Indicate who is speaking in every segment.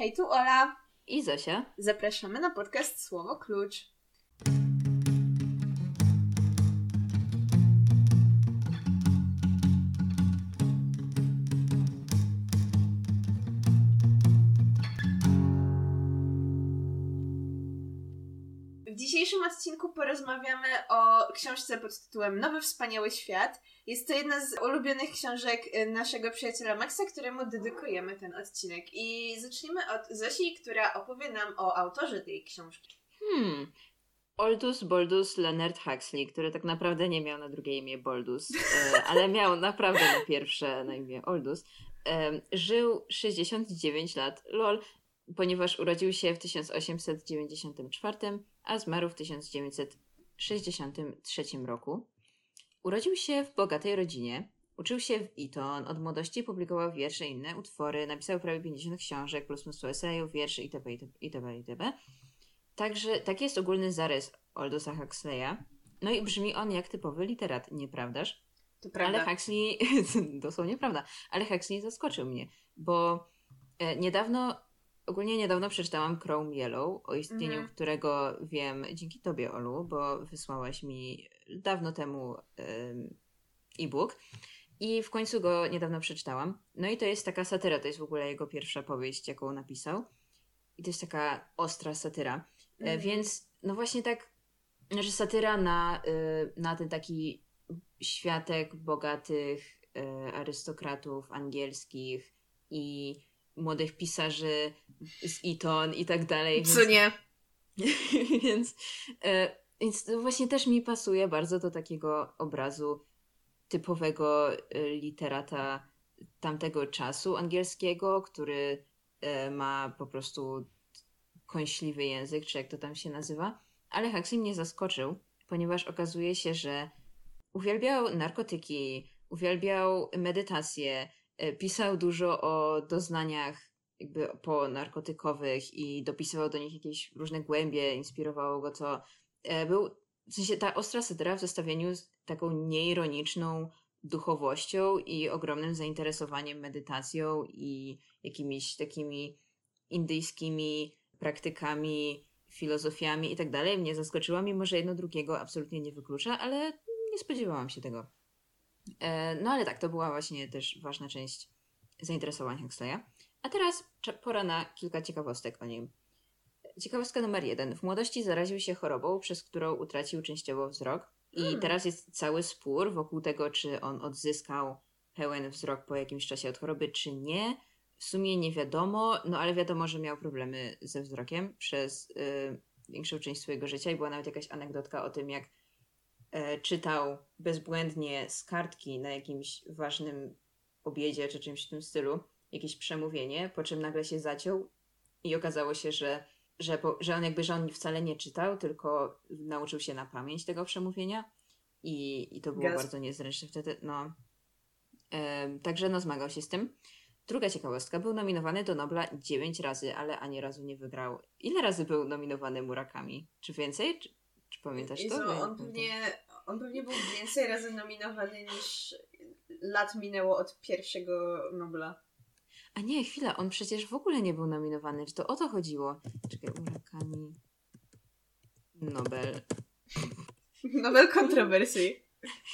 Speaker 1: Hej, tu Ola.
Speaker 2: I Zosia.
Speaker 1: Zapraszamy na podcast Słowo Klucz. Dzisiejszym odcinku porozmawiamy o książce pod tytułem Nowy Wspaniały Świat. Jest to jedna z ulubionych książek y, naszego przyjaciela Maxa, któremu dedykujemy ten odcinek. I zaczniemy od Zosi, która opowie nam o autorze tej książki.
Speaker 2: Hmm. Aldous Boldus Leonard Huxley, który tak naprawdę nie miał na drugie imię Boldus, e, ale miał naprawdę na pierwsze na imię Aldous, e, żył 69 lat, lol, ponieważ urodził się w 1894, a zmarł w 1963 roku. Urodził się w bogatej rodzinie, uczył się w Eton, od młodości publikował wiersze i inne utwory, napisał prawie 50 książek plus mnóstwo esejów, wierszy itp. itp. itp. itp. Także taki jest ogólny zarys Aldousa Huxleya. No i brzmi on jak typowy literat, nieprawdaż?
Speaker 1: To prawda.
Speaker 2: Ale Huxley, dosłownie prawda, ale Huxley zaskoczył mnie, bo e, niedawno, ogólnie niedawno przeczytałam Chrome Yellow, o istnieniu
Speaker 1: Mhm.
Speaker 2: którego wiem dzięki Tobie, Olu, bo wysłałaś mi dawno temu em, e-book i w końcu go niedawno przeczytałam. No i to jest taka satyra, to jest w ogóle jego pierwsza powieść, jaką napisał. I to jest taka ostra satyra. E,
Speaker 1: Mhm.
Speaker 2: Więc no właśnie tak, że satyra na, y, na ten taki światek bogatych y, arystokratów angielskich i młodych pisarzy z Eton i tak dalej.
Speaker 1: Co nie?
Speaker 2: więc, e, więc to właśnie też mi pasuje bardzo do takiego obrazu typowego e, literata tamtego czasu angielskiego, który e, ma po prostu kąśliwy język, czy jak to tam się nazywa. Ale Huxley mnie zaskoczył, ponieważ okazuje się, że uwielbiał narkotyki, uwielbiał medytację, pisał dużo o doznaniach jakby ponarkotykowych i dopisywał do nich jakieś różne głębie, inspirowało go to. E, Był, w sensie ta ostra satyra w zestawieniu z taką nieironiczną duchowością i ogromnym zainteresowaniem medytacją i jakimiś takimi indyjskimi praktykami, filozofiami i tak dalej mnie zaskoczyła, mimo że jedno drugiego absolutnie nie wyklucza, ale nie spodziewałam się tego. E, No ale tak, to była właśnie też ważna część zainteresowań Huxleya. A teraz pora na kilka ciekawostek o nim. Ciekawostka numer jeden. W młodości zaraził się chorobą, przez którą utracił częściowo wzrok. I
Speaker 1: Mm.
Speaker 2: teraz jest cały spór wokół tego, czy on odzyskał pełen wzrok po jakimś czasie od choroby, czy nie. W sumie nie wiadomo, no ale wiadomo, że miał problemy ze wzrokiem przez y, większą część swojego życia i była nawet jakaś anegdotka o tym, jak czytał bezbłędnie z kartki na jakimś ważnym obiedzie czy czymś w tym stylu jakieś przemówienie, po czym nagle się zaciął i okazało się, że, że, po, że on jakby że on wcale nie czytał, tylko nauczył się na pamięć tego przemówienia i, i to było
Speaker 1: Gasp.
Speaker 2: bardzo niezręczne wtedy. No. Em, także no zmagał się z tym. Druga ciekawostka, był nominowany do Nobla 9 razy, ale ani razu nie wygrał. Ile razy był nominowany Murakami? Czy więcej? Czy, czy pamiętasz
Speaker 1: Jezu,
Speaker 2: to?
Speaker 1: On, pewnie, on pewnie był więcej razy nominowany niż lat minęło od pierwszego Nobla.
Speaker 2: A nie, chwila, on przecież w ogóle nie był nominowany. Czy to o to chodziło? Czekaj, Murakami. Nobel.
Speaker 1: Nobel kontrowersji.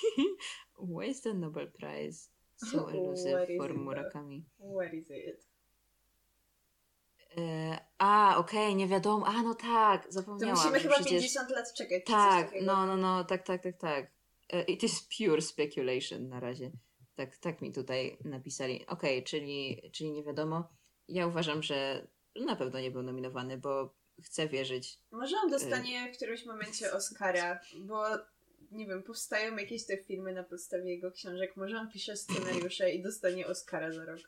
Speaker 2: Why is the Nobel Prize so elusive for? Murakami?
Speaker 1: Where is it?
Speaker 2: E, a, okej, nie wiadomo. A, no tak,
Speaker 1: To
Speaker 2: zapomniałam.
Speaker 1: musimy
Speaker 2: że
Speaker 1: chyba
Speaker 2: przecież...
Speaker 1: 50 lat czekać.
Speaker 2: Tak, no, no, no, tak, tak, tak, tak. E, It is pure speculation na razie. Tak, tak mi tutaj napisali. Okej, czyli, czyli nie wiadomo. Ja uważam, że na pewno nie był nominowany, bo chcę wierzyć.
Speaker 1: Może on dostanie w którymś momencie Oscara, bo nie wiem, powstają jakieś te filmy na podstawie jego książek. Może on pisze scenariusze i dostanie Oscara za rok.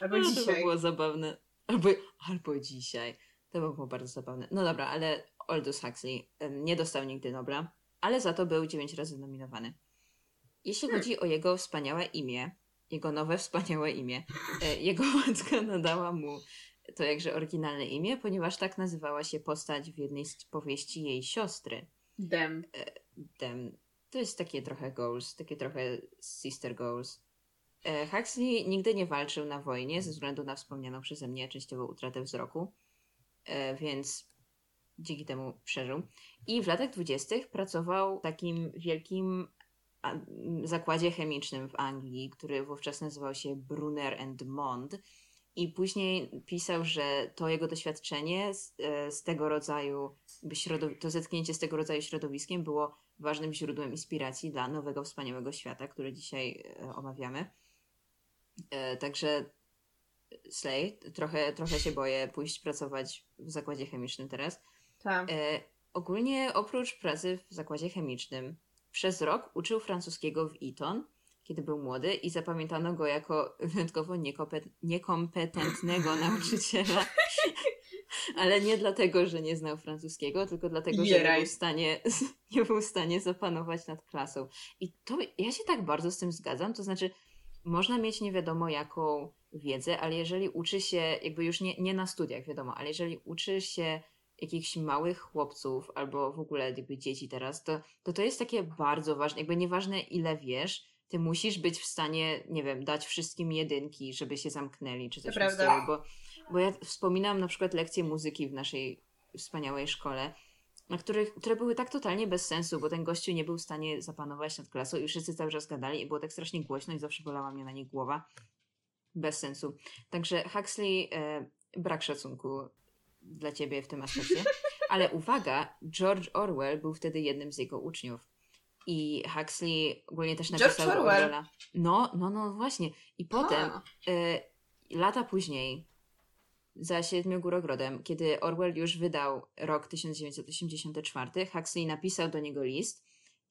Speaker 1: Albo
Speaker 2: No, to by
Speaker 1: dzisiaj.
Speaker 2: było zabawne. Albo, albo dzisiaj. To by było bardzo zabawne. No dobra, ale Aldous Huxley nie dostał nigdy Nobla, ale za to był dziewięć razy nominowany. Jeśli
Speaker 1: Hmm.
Speaker 2: chodzi o jego wspaniałe imię, jego nowe wspaniałe imię, e, jego matka nadała mu to jakże oryginalne imię, ponieważ tak nazywała się postać w jednej z powieści jej siostry.
Speaker 1: Dem.
Speaker 2: Dem. To jest takie trochę goals, takie trochę sister goals. E, Huxley nigdy nie walczył na wojnie ze względu na wspomnianą przeze mnie częściowo utratę wzroku, e, więc dzięki temu przeżył. I w latach dwudziestych pracował w takim wielkim zakładzie chemicznym w Anglii, który wówczas nazywał się Brunner and Mond. I później pisał, że to jego doświadczenie z, e, z tego rodzaju, to zetknięcie z tego rodzaju środowiskiem było ważnym źródłem inspiracji dla nowego, wspaniałego świata, który dzisiaj omawiamy. E, także Slay, trochę, trochę się boję pójść pracować w zakładzie chemicznym teraz.
Speaker 1: Tak.
Speaker 2: ogólnie oprócz pracy w zakładzie chemicznym, przez rok uczył francuskiego w Eton, kiedy był młody i zapamiętano go jako wyjątkowo niekompetentnego nauczyciela. Ale nie dlatego, że nie znał francuskiego, tylko dlatego, że nie był, w stanie, nie był w stanie zapanować nad klasą. I to ja się tak bardzo z tym zgadzam. To znaczy, można mieć nie wiadomo jaką wiedzę, ale jeżeli uczy się, jakby już nie, nie na studiach, wiadomo, ale jeżeli uczy się jakichś małych chłopców albo w ogóle jakby dzieci teraz, to, to to jest takie bardzo ważne, jakby nieważne ile wiesz, ty musisz być w stanie, nie wiem, dać wszystkim jedynki, żeby się zamknęli, czy coś takiego, bo, bo ja wspominam na przykład lekcje muzyki w naszej wspaniałej szkole, na których, które były tak totalnie bez sensu, bo ten gościu nie był w stanie zapanować nad klasą i wszyscy cały czas gadali i było tak strasznie głośno i zawsze bolała mnie na nie głowa. Bez sensu. Także Huxley, e, brak szacunku dla ciebie w tym aspekcie. Ale uwaga, George Orwell był wtedy jednym z jego uczniów. I Huxley ogólnie też napisał
Speaker 1: George Orwell. Orwella.
Speaker 2: No, no, no właśnie. I potem, y, lata później, za Siedmiogórogrodem, kiedy Orwell już wydał rok 1984, Huxley napisał do niego list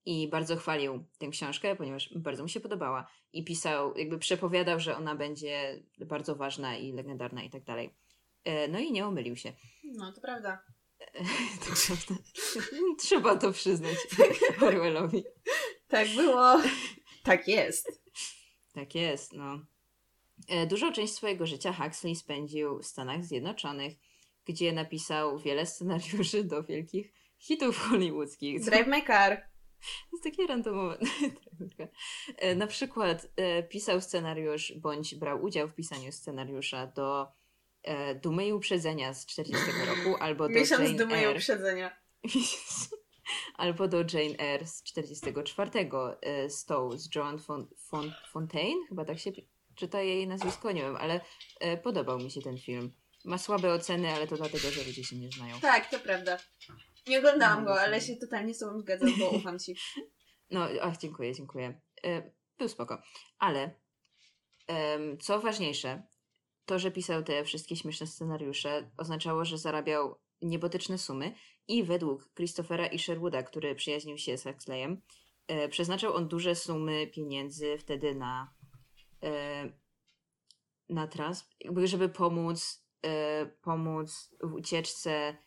Speaker 2: i bardzo chwalił tę książkę, ponieważ bardzo mu się podobała. I pisał, jakby przepowiadał, że ona będzie bardzo ważna i legendarna i tak dalej. E, no i nie omylił się.
Speaker 1: No, to prawda.
Speaker 2: to prawda. Trzeba to przyznać Orwellowi.
Speaker 1: Tak było. Tak jest.
Speaker 2: Tak jest, no. E, dużą część swojego życia Huxley spędził w Stanach Zjednoczonych, gdzie napisał wiele scenariuszy do wielkich hitów hollywoodzkich.
Speaker 1: Drive My Car.
Speaker 2: To jest takie randomowe. E, na przykład pisał scenariusz, bądź brał udział w pisaniu scenariusza do e, Dumy i Uprzedzenia z 40 roku, albo do
Speaker 1: Miesiąc
Speaker 2: Jane
Speaker 1: Dumy
Speaker 2: Eyre.
Speaker 1: i Uprzedzenia.
Speaker 2: albo do Jane Eyre z 44, e, z tą, z Joan Fon Fon Fontaine, chyba tak się czyta jej nazwisko, nie wiem, ale e, podobał mi się ten film. Ma słabe oceny, ale to dlatego, że ludzie się nie znają.
Speaker 1: Tak, to prawda. Nie oglądałam no, go, ale się totalnie z tobą zgadzam, bo ufam ci.
Speaker 2: No, ach, dziękuję, dziękuję. E, był spoko. Ale co ważniejsze, to, że pisał te wszystkie śmieszne scenariusze, oznaczało, że zarabiał niebotyczne sumy i według Christophera i Sherwooda, który przyjaźnił się z Huxleyem, e, przeznaczał on duże sumy pieniędzy wtedy na e, na trans, jakby żeby pomóc e, pomóc w ucieczce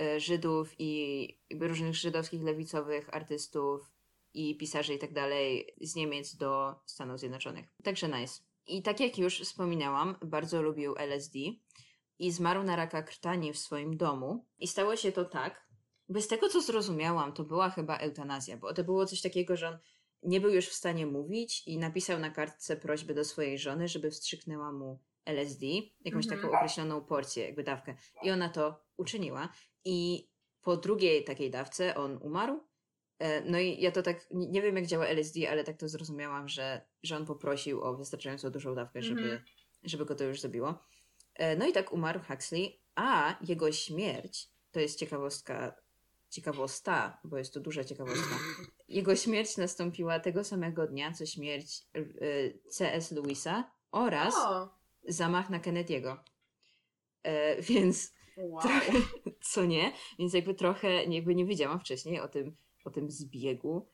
Speaker 2: e, Żydów i różnych żydowskich lewicowych artystów i pisarzy i tak dalej z Niemiec do Stanów Zjednoczonych. Także nice. I tak jak już wspominałam, bardzo lubił LSD i zmarł na raka krtani w swoim domu. I stało się to tak, bez tego co zrozumiałam, to była chyba eutanazja, bo to było coś takiego, że on nie był już w stanie mówić i napisał na kartce prośbę do swojej żony, żeby wstrzyknęła mu LSD, jakąś mhm. taką określoną porcję, jakby dawkę. I ona to uczyniła. I po drugiej takiej dawce on umarł E, no i ja to tak, nie wiem jak działa LSD, ale tak to zrozumiałam, że, że on poprosił o wystarczająco dużą dawkę, żeby, -hmm. żeby go to już zabiło. E, no i tak umarł Huxley, a jego śmierć, to jest ciekawostka, ciekawosta, bo jest to duża ciekawostka. Jego śmierć nastąpiła tego samego dnia, co śmierć e, C.S. Lewisa oraz zamach na Kennedy'ego. Więc
Speaker 1: wow.
Speaker 2: trochę, co nie? Więc jakby trochę jakby nie wiedziałam wcześniej o tym, po tym zbiegu.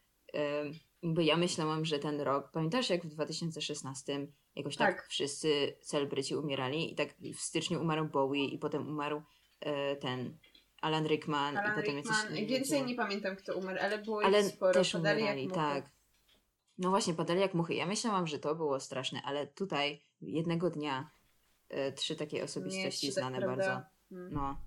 Speaker 2: Bo ja myślałam, że ten rok, pamiętasz jak w 2016 jakoś tak, tak wszyscy celebryci umierali i tak w styczniu umarł Bowie i potem umarł e, ten Alan Rickman
Speaker 1: Alan
Speaker 2: i potem
Speaker 1: Rickman. jacyś... Więcej nie pamiętam kto umarł, ale było
Speaker 2: ale
Speaker 1: sporo.
Speaker 2: też umierali, tak. No właśnie, padali jak muchy. Ja myślałam, że to było straszne, ale tutaj jednego dnia e, trzy takie osobistości nie, znane tak bardzo. Hmm. No.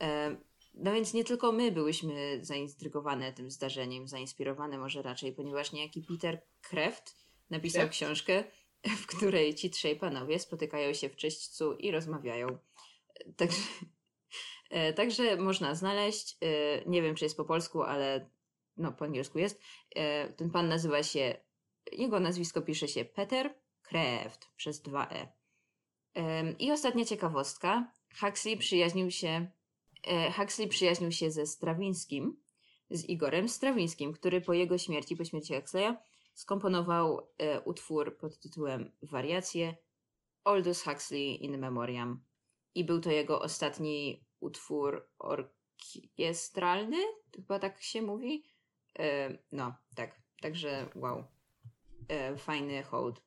Speaker 2: E, no więc nie tylko my byłyśmy zaintrygowane tym zdarzeniem, zainspirowane może raczej, ponieważ niejaki Peter Kreft napisał Kreft? książkę w której ci trzej panowie spotykają się w czyśćcu i rozmawiają. Także, e, także można znaleźć, e, nie wiem czy jest po polsku, ale no po angielsku jest. E, ten pan nazywa się, jego nazwisko pisze się Peter Kreft przez dwa E. I ostatnia ciekawostka. Huxley przyjaźnił się, Huxley przyjaźnił się ze Strawińskim, z Igorem Strawińskim, który po jego śmierci, po śmierci Huxleya, skomponował e, utwór pod tytułem Wariacje Aldous Huxley in Memoriam. I był to jego ostatni utwór orkiestralny, chyba tak się mówi. E, no, tak. Także wow. E, fajny hołd.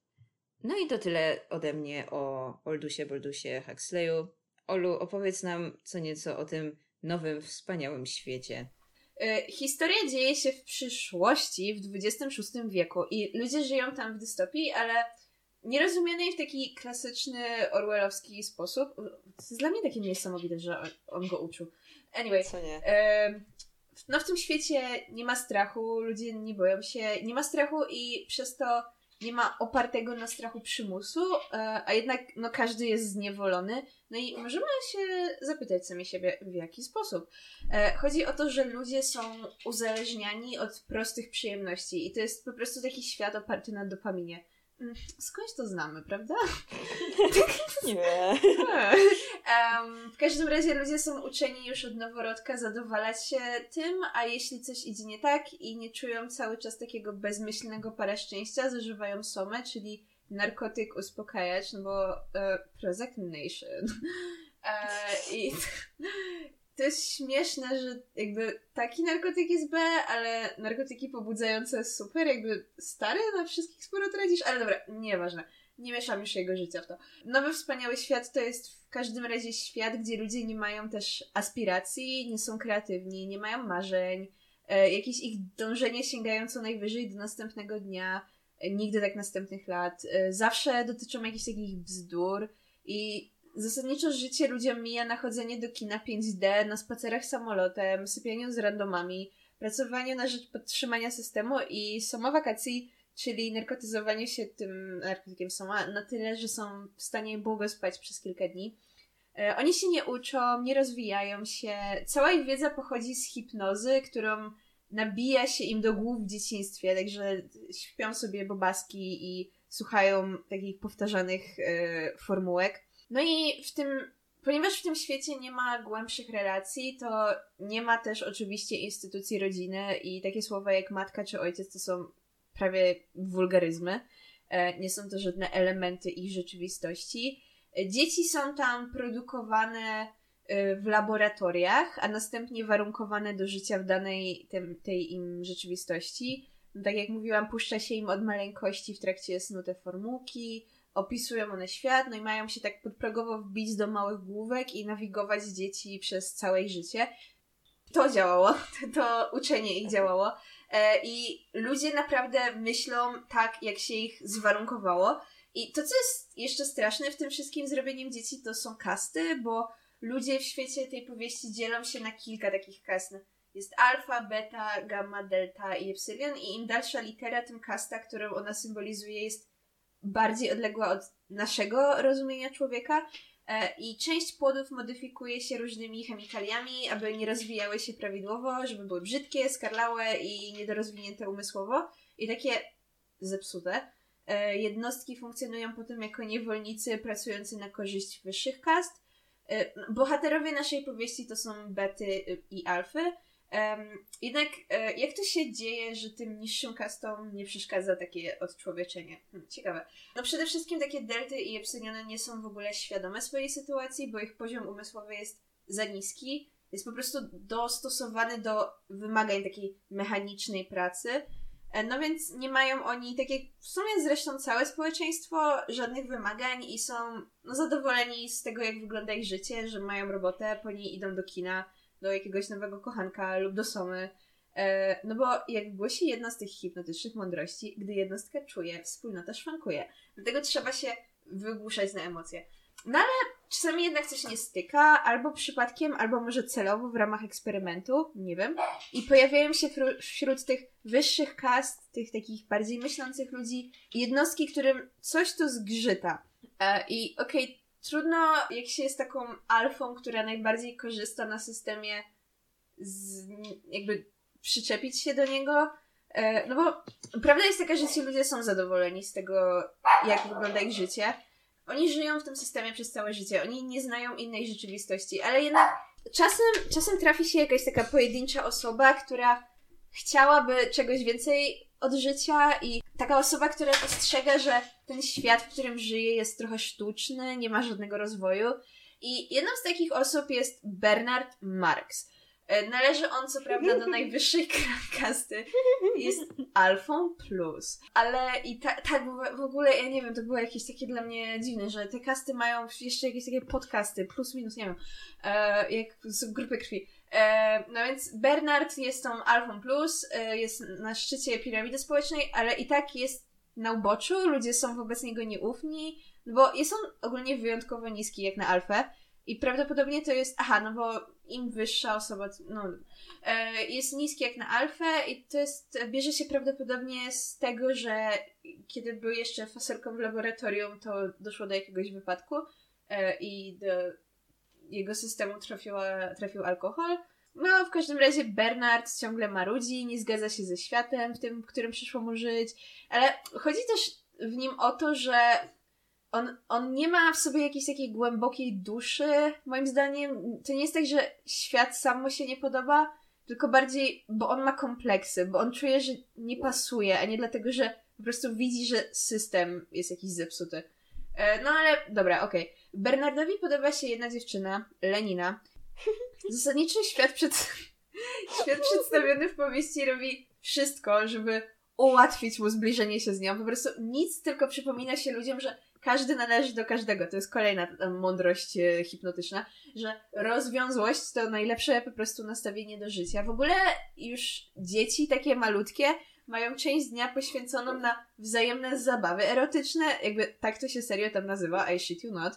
Speaker 2: No i to tyle ode mnie o Oldusie, Boldusie, Huxleyu. Olu, opowiedz nam co nieco o tym nowym, wspaniałym świecie.
Speaker 1: E, historia dzieje się w przyszłości, w XXVI wieku i ludzie żyją tam w dystopii, ale nierozumianej w taki klasyczny orwellowski sposób. To jest dla mnie takie niesamowite, że on go uczył. Anyway.
Speaker 2: Co nie?
Speaker 1: no w tym świecie nie ma strachu, ludzie nie boją się, nie ma strachu i przez to nie ma opartego na strachu przymusu, e, a jednak no, każdy jest zniewolony. No i możemy się zapytać sami siebie, w jaki sposób. E, chodzi o to, że ludzie są uzależniani od prostych przyjemności i to jest po prostu taki świat oparty na dopaminie. Mm, skądś to znamy, prawda?
Speaker 2: Nie.
Speaker 1: um, w każdym razie ludzie są uczeni już od noworodka zadowalać się tym, a jeśli coś idzie nie tak i nie czują cały czas takiego bezmyślnego para szczęścia, zażywają somę, czyli narkotyk uspokajać, no bo e, Prozac Nation. E, I to jest śmieszne, że jakby taki narkotyk jest B, ale narkotyki pobudzające super, jakby stary na wszystkich sporo tracisz, ale dobra, nieważne. Nie mieszam już jego życia w to. Nowy Wspaniały Świat to jest w każdym razie świat, gdzie ludzie nie mają też aspiracji, nie są kreatywni, nie mają marzeń, e, jakieś ich dążenie sięgają co najwyżej do następnego dnia, e, nigdy tak następnych lat. E, zawsze dotyczą jakichś takich bzdur i Zasadniczo życie ludziom mija na chodzenie do kina 5D, na spacerach samolotem, sypianiu z randomami, pracowaniu na rzecz podtrzymania systemu i soma wakacji, czyli narkotyzowanie się tym narkotykiem soma na tyle, że są w stanie błogo spać przez kilka dni. E, oni się nie uczą, nie rozwijają się. Cała ich wiedza pochodzi z hipnozy, którą nabija się im do głów w dzieciństwie, także śpią sobie bobaski i słuchają takich powtarzanych e, formułek. No i w tym, ponieważ w tym świecie nie ma głębszych relacji, to nie ma też oczywiście instytucji rodziny i takie słowa jak matka czy ojciec to są prawie wulgaryzmy. E, nie są to żadne elementy ich rzeczywistości. E, dzieci są tam produkowane e, w laboratoriach, a następnie warunkowane do życia w danej tem, tej im rzeczywistości. No, tak jak mówiłam, puszcza się im od maleńkości w trakcie snu te formułki, opisują one świat, no i mają się tak podprogowo wbić do małych główek i nawigować dzieci przez całe ich życie. To działało, to uczenie ich działało. E, I ludzie naprawdę myślą tak, jak się ich zwarunkowało. I to, co jest jeszcze straszne w tym wszystkim zrobieniem dzieci, to są kasty, bo ludzie w świecie tej powieści dzielą się na kilka takich kast. Jest alfa, beta, gamma, delta i epsilon i im dalsza litera, tym kasta, którą ona symbolizuje, jest bardziej odległa od naszego rozumienia człowieka. E, I część płodów modyfikuje się różnymi chemikaliami, aby nie rozwijały się prawidłowo, żeby były brzydkie, skarlałe i niedorozwinięte umysłowo. I takie zepsute. E, jednostki funkcjonują potem jako niewolnicy pracujący na korzyść wyższych kast. E, bohaterowie naszej powieści to są bety i alfy, Um, jednak e, jak to się dzieje, że tym niższym kastom nie przeszkadza takie odczłowieczenie? Hm, ciekawe. No przede wszystkim takie delty i epsiliony nie są w ogóle świadome swojej sytuacji, bo ich poziom umysłowy jest za niski. Jest po prostu dostosowany do wymagań takiej mechanicznej pracy. E, no więc nie mają oni, tak jak w sumie zresztą całe społeczeństwo, żadnych wymagań i są no, zadowoleni z tego, jak wygląda ich życie, że mają robotę, po niej idą do kina, do jakiegoś nowego kochanka lub do somy. E, no bo jak głosi jedna z tych hipnotycznych mądrości, gdy jednostka czuje, wspólnota szwankuje. Dlatego trzeba się wygłuszać na emocje. No ale czasami jednak coś nie styka, albo przypadkiem, albo może celowo w ramach eksperymentu, nie wiem. I pojawiają się wśród tych wyższych kast, tych takich bardziej myślących ludzi, jednostki, którym coś tu zgrzyta. E, I okej, okay, trudno, jak się jest taką alfą, która najbardziej korzysta na systemie, z, jakby przyczepić się do niego. E, no bo prawda jest taka, że ci ludzie są zadowoleni z tego, jak wygląda ich życie. Oni żyją w tym systemie przez całe życie, oni nie znają innej rzeczywistości, ale jednak czasem, czasem trafi się jakaś taka pojedyncza osoba, która chciałaby czegoś więcej od życia i taka osoba, która postrzega, że ten świat, w którym żyje, jest trochę sztuczny, nie ma żadnego rozwoju. I jedną z takich osób jest Bernard Marx. E, należy on co prawda do najwyższej kasty. Jest alfą plus. Ale i tak ta, w ogóle, ja nie wiem, to było jakieś takie dla mnie dziwne, że te kasty mają jeszcze jakieś takie podcasty, plus minus, nie wiem, e, jak z grupy krwi. E, no więc Bernard jest tą alfą plus, e, jest na szczycie piramidy społecznej, ale i tak jest na uboczu, ludzie są wobec niego nieufni, bo jest on ogólnie wyjątkowo niski jak na alfę. I prawdopodobnie to jest, aha, no bo im wyższa osoba, no, e, jest niski jak na alfę i to jest, bierze się prawdopodobnie z tego, że kiedy był jeszcze fasolką w laboratorium, to doszło do jakiegoś wypadku i do jego systemu trafiła, trafił alkohol. No, w każdym razie Bernard ciągle marudzi, nie zgadza się ze światem, w tym, w którym przyszło mu żyć, ale chodzi też w nim o to, że on, on nie ma w sobie jakiejś takiej głębokiej duszy, moim zdaniem. To nie jest tak, że świat sam mu się nie podoba, tylko bardziej, bo on ma kompleksy, bo on czuje, że nie pasuje, a nie dlatego, że po prostu widzi, że system jest jakiś zepsuty. E, no ale dobra, okej. Okay. Bernardowi podoba się jedna dziewczyna, Lenina. Zasadniczo świat, przed... świat przedstawiony w powieści robi wszystko, żeby ułatwić mu zbliżenie się z nią. Po prostu nic, tylko przypomina się ludziom, że każdy należy do każdego. To jest kolejna mądrość e, hipnotyczna, że rozwiązłość to najlepsze po prostu nastawienie do życia. W ogóle już dzieci takie malutkie mają część dnia poświęconą na wzajemne zabawy erotyczne, jakby tak to się serio tam nazywa, I shit you not.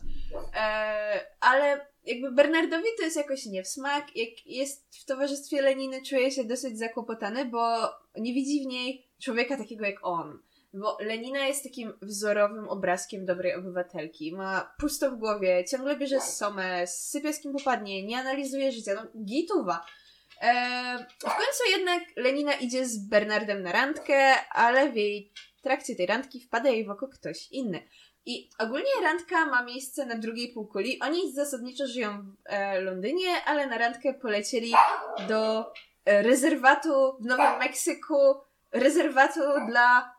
Speaker 1: Eee, ale jakby Bernardowi to jest jakoś nie w smak. Jak jest w towarzystwie Leniny, czuje się dosyć zakłopotany, bo nie widzi w niej człowieka takiego jak on. Bo Lenina jest takim wzorowym obrazkiem dobrej obywatelki. Ma pusto w głowie, ciągle bierze somę, sypie z kim popadnie, nie analizuje życia. No, gituwa. W końcu jednak Lenina idzie z Bernardem na randkę, ale w jej trakcie tej randki wpada jej w oko ktoś inny. I ogólnie randka ma miejsce na drugiej półkuli. Oni zasadniczo żyją w e, Londynie, ale na randkę polecieli do e, rezerwatu w Nowym Meksyku, rezerwatu dla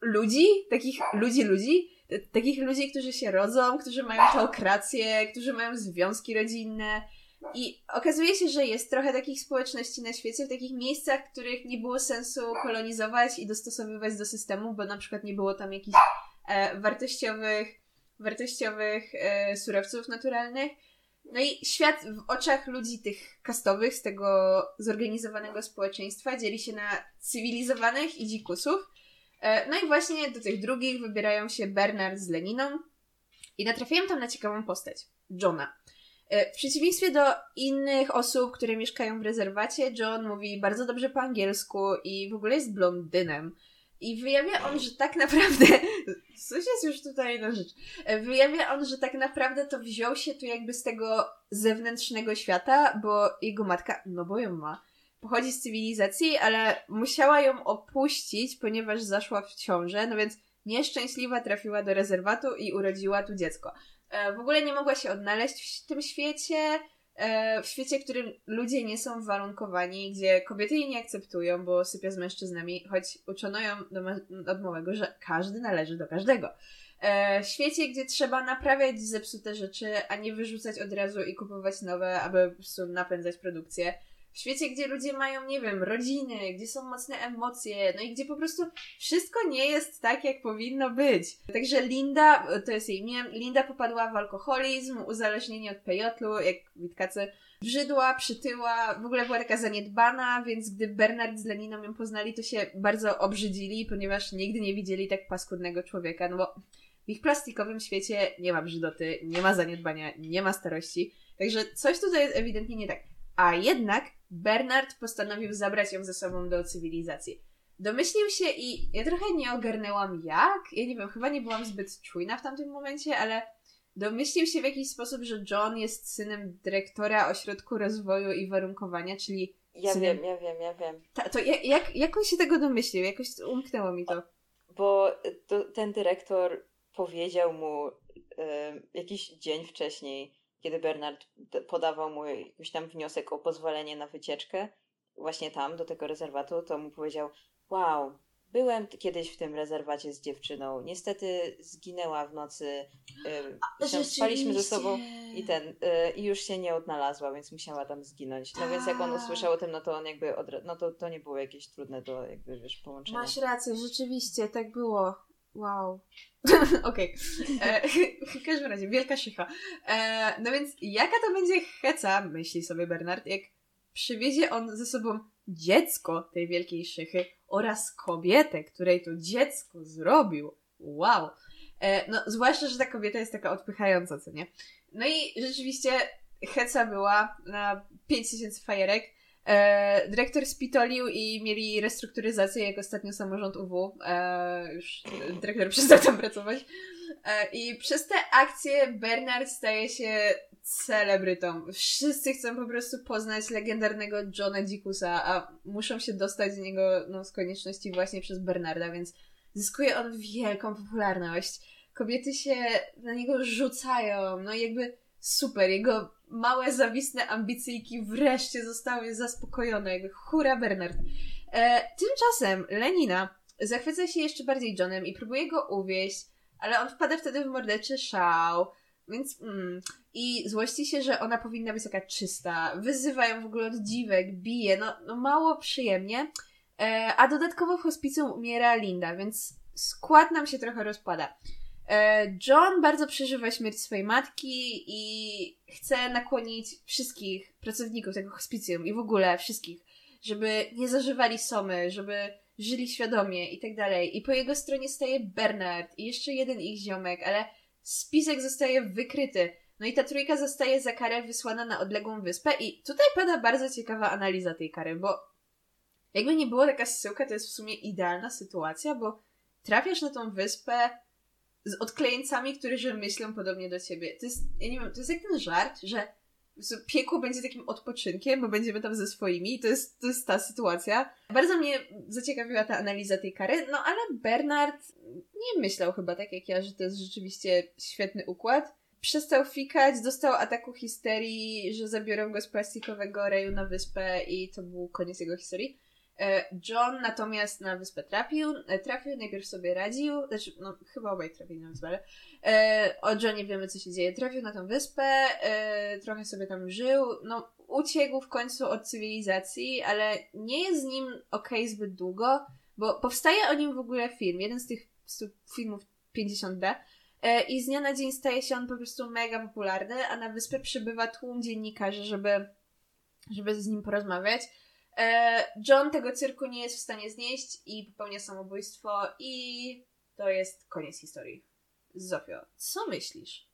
Speaker 1: ludzi, takich ludzi, ludzi, takich ludzi, którzy się rodzą, którzy mają teokrację, którzy mają związki rodzinne. I okazuje się, że jest trochę takich społeczności na świecie, w takich miejscach, których nie było sensu kolonizować i dostosowywać do systemu, bo na przykład nie było tam jakichś e, wartościowych, wartościowych e, surowców naturalnych. No i świat w oczach ludzi tych kastowych z tego zorganizowanego społeczeństwa dzieli się na cywilizowanych i dzikusów. E, no i właśnie do tych drugich wybierają się Bernard z Leniną i natrafiają tam na ciekawą postać, Johna. E, w przeciwieństwie do innych osób, które mieszkają w rezerwacie, John mówi bardzo dobrze po angielsku i w ogóle jest blondynem. I wyjawia on, że tak naprawdę. Coś jest już tutaj na rzecz. E, wyjawia on, że tak naprawdę to wziął się tu jakby z tego zewnętrznego świata, bo jego matka, no bo ją ma, pochodzi z cywilizacji, ale musiała ją opuścić, ponieważ zaszła w ciążę, no więc nieszczęśliwa trafiła do rezerwatu i urodziła tu dziecko. E, w ogóle nie mogła się odnaleźć w tym świecie, e, w świecie, w którym ludzie nie są warunkowani, gdzie kobiety jej nie akceptują, bo sypia z mężczyznami, choć uczono ją od małego, że każdy należy do każdego. E, w świecie, gdzie trzeba naprawiać zepsute rzeczy, a nie wyrzucać od razu i kupować nowe, aby napędzać produkcję w świecie, gdzie ludzie mają, nie wiem, rodziny, gdzie są mocne emocje, no i gdzie po prostu wszystko nie jest tak, jak powinno być. Także Linda, to jest jej imię, Linda popadła w alkoholizm, uzależnienie od pejotlu, jak witkacy, brzydła, przytyła, w ogóle była taka zaniedbana, więc gdy Bernard z Leniną ją poznali, to się bardzo obrzydzili, ponieważ nigdy nie widzieli tak paskudnego człowieka, no bo w ich plastikowym świecie nie ma brzydoty, nie ma zaniedbania, nie ma starości. Także coś tutaj jest ewidentnie nie tak. A jednak Bernard postanowił zabrać ją ze sobą do cywilizacji. Domyślił się i ja trochę nie ogarnęłam jak. Ja nie wiem, chyba nie byłam zbyt czujna w tamtym momencie, ale domyślił się w jakiś sposób, że John jest synem dyrektora Ośrodku Rozwoju i Warunkowania, czyli.
Speaker 2: Ja
Speaker 1: synem...
Speaker 2: wiem, ja wiem, ja wiem.
Speaker 1: Ta, to jak, jak, jak on się tego domyślił? Jakoś umknęło mi to.
Speaker 2: Bo to, ten dyrektor powiedział mu y, jakiś dzień wcześniej, kiedy Bernard podawał mu jakiś tam wniosek o pozwolenie na wycieczkę, właśnie tam, do tego rezerwatu, to mu powiedział: Wow, byłem kiedyś w tym rezerwacie z dziewczyną. Niestety zginęła w nocy. Yy, spaliśmy ze sobą i ten yy, i już się nie odnalazła, więc musiała tam zginąć. No więc jak on usłyszał o tym, no to on jakby od, no to, to nie było jakieś trudne do jakby wiesz połączenia.
Speaker 1: Masz rację, rzeczywiście tak było. Wow. Okej. Okay. W każdym razie, wielka szycha. E, no więc, jaka to będzie heca, myśli sobie Bernard, jak przywiezie on ze sobą dziecko tej wielkiej szychy oraz kobietę, której to dziecko zrobił. Wow. E, no, zwłaszcza, że ta kobieta jest taka odpychająca, co nie? No i rzeczywiście heca była na 5000 fajerek. E, dyrektor spitolił i mieli restrukturyzację, jak ostatnio samorząd UW. E, już dyrektor przestał tam pracować. E, I przez te akcje Bernard staje się celebrytą. Wszyscy chcą po prostu poznać legendarnego Johna Dickusa, a muszą się dostać do niego no, z konieczności właśnie przez Bernarda, więc zyskuje on wielką popularność. Kobiety się na niego rzucają, no jakby super. Jego małe, zawistne ambicyjki wreszcie zostały zaspokojone. Jakby hura Bernard. E, tymczasem Lenina zachwyca się jeszcze bardziej Johnem i próbuje go uwieść, ale on wpada wtedy w morderczy szał. Więc mm, i złości się, że ona powinna być taka czysta. Wyzywają w ogóle od dziwek, bije, no, no mało przyjemnie. E, a dodatkowo w hospicjum umiera Linda, więc skład nam się trochę rozpada. E, John bardzo przeżywa śmierć swojej matki i chce nakłonić wszystkich pracowników tego hospicjum i w ogóle wszystkich, żeby nie zażywali somy, żeby żyli świadomie i tak dalej. I po jego stronie staje Bernard i jeszcze jeden ich ziomek, ale spisek zostaje wykryty. No i ta trójka zostaje za karę wysłana na odległą wyspę i tutaj pada bardzo ciekawa analiza tej kary, bo jakby nie było taka zsyłka, to jest w sumie idealna sytuacja, bo trafiasz na tą wyspę z odklejeńcami, którzy myślą podobnie do ciebie. To jest, ja nie wiem, to jest jak ten żart, że piekło będzie takim odpoczynkiem, bo będziemy tam ze swoimi. To jest, to jest ta sytuacja. Bardzo mnie zaciekawiła ta analiza tej kary, no ale Bernard nie myślał chyba tak jak ja, że to jest rzeczywiście świetny układ. Przestał fikać, dostał ataku histerii, że zabiorą go z plastikowego reju na wyspę i to był koniec jego historii. E, John natomiast na wyspę trafił, e, trafił, najpierw sobie radził, znaczy, no chyba obaj trafili na wyspę, ale e, o Johnie wiemy co się dzieje. Trafił na tą wyspę, trochę sobie tam żył, no uciekł w końcu od cywilizacji, ale nie jest z nim okej okay zbyt długo, bo powstaje o nim w ogóle film, jeden z tych, filmów 50D e, i z dnia na dzień staje się on po prostu mega popularny, a na wyspę przybywa tłum dziennikarzy, żeby, żeby z nim porozmawiać. E, John tego cyrku nie jest w stanie znieść i popełnia samobójstwo i to jest koniec historii. Zofio, co myślisz?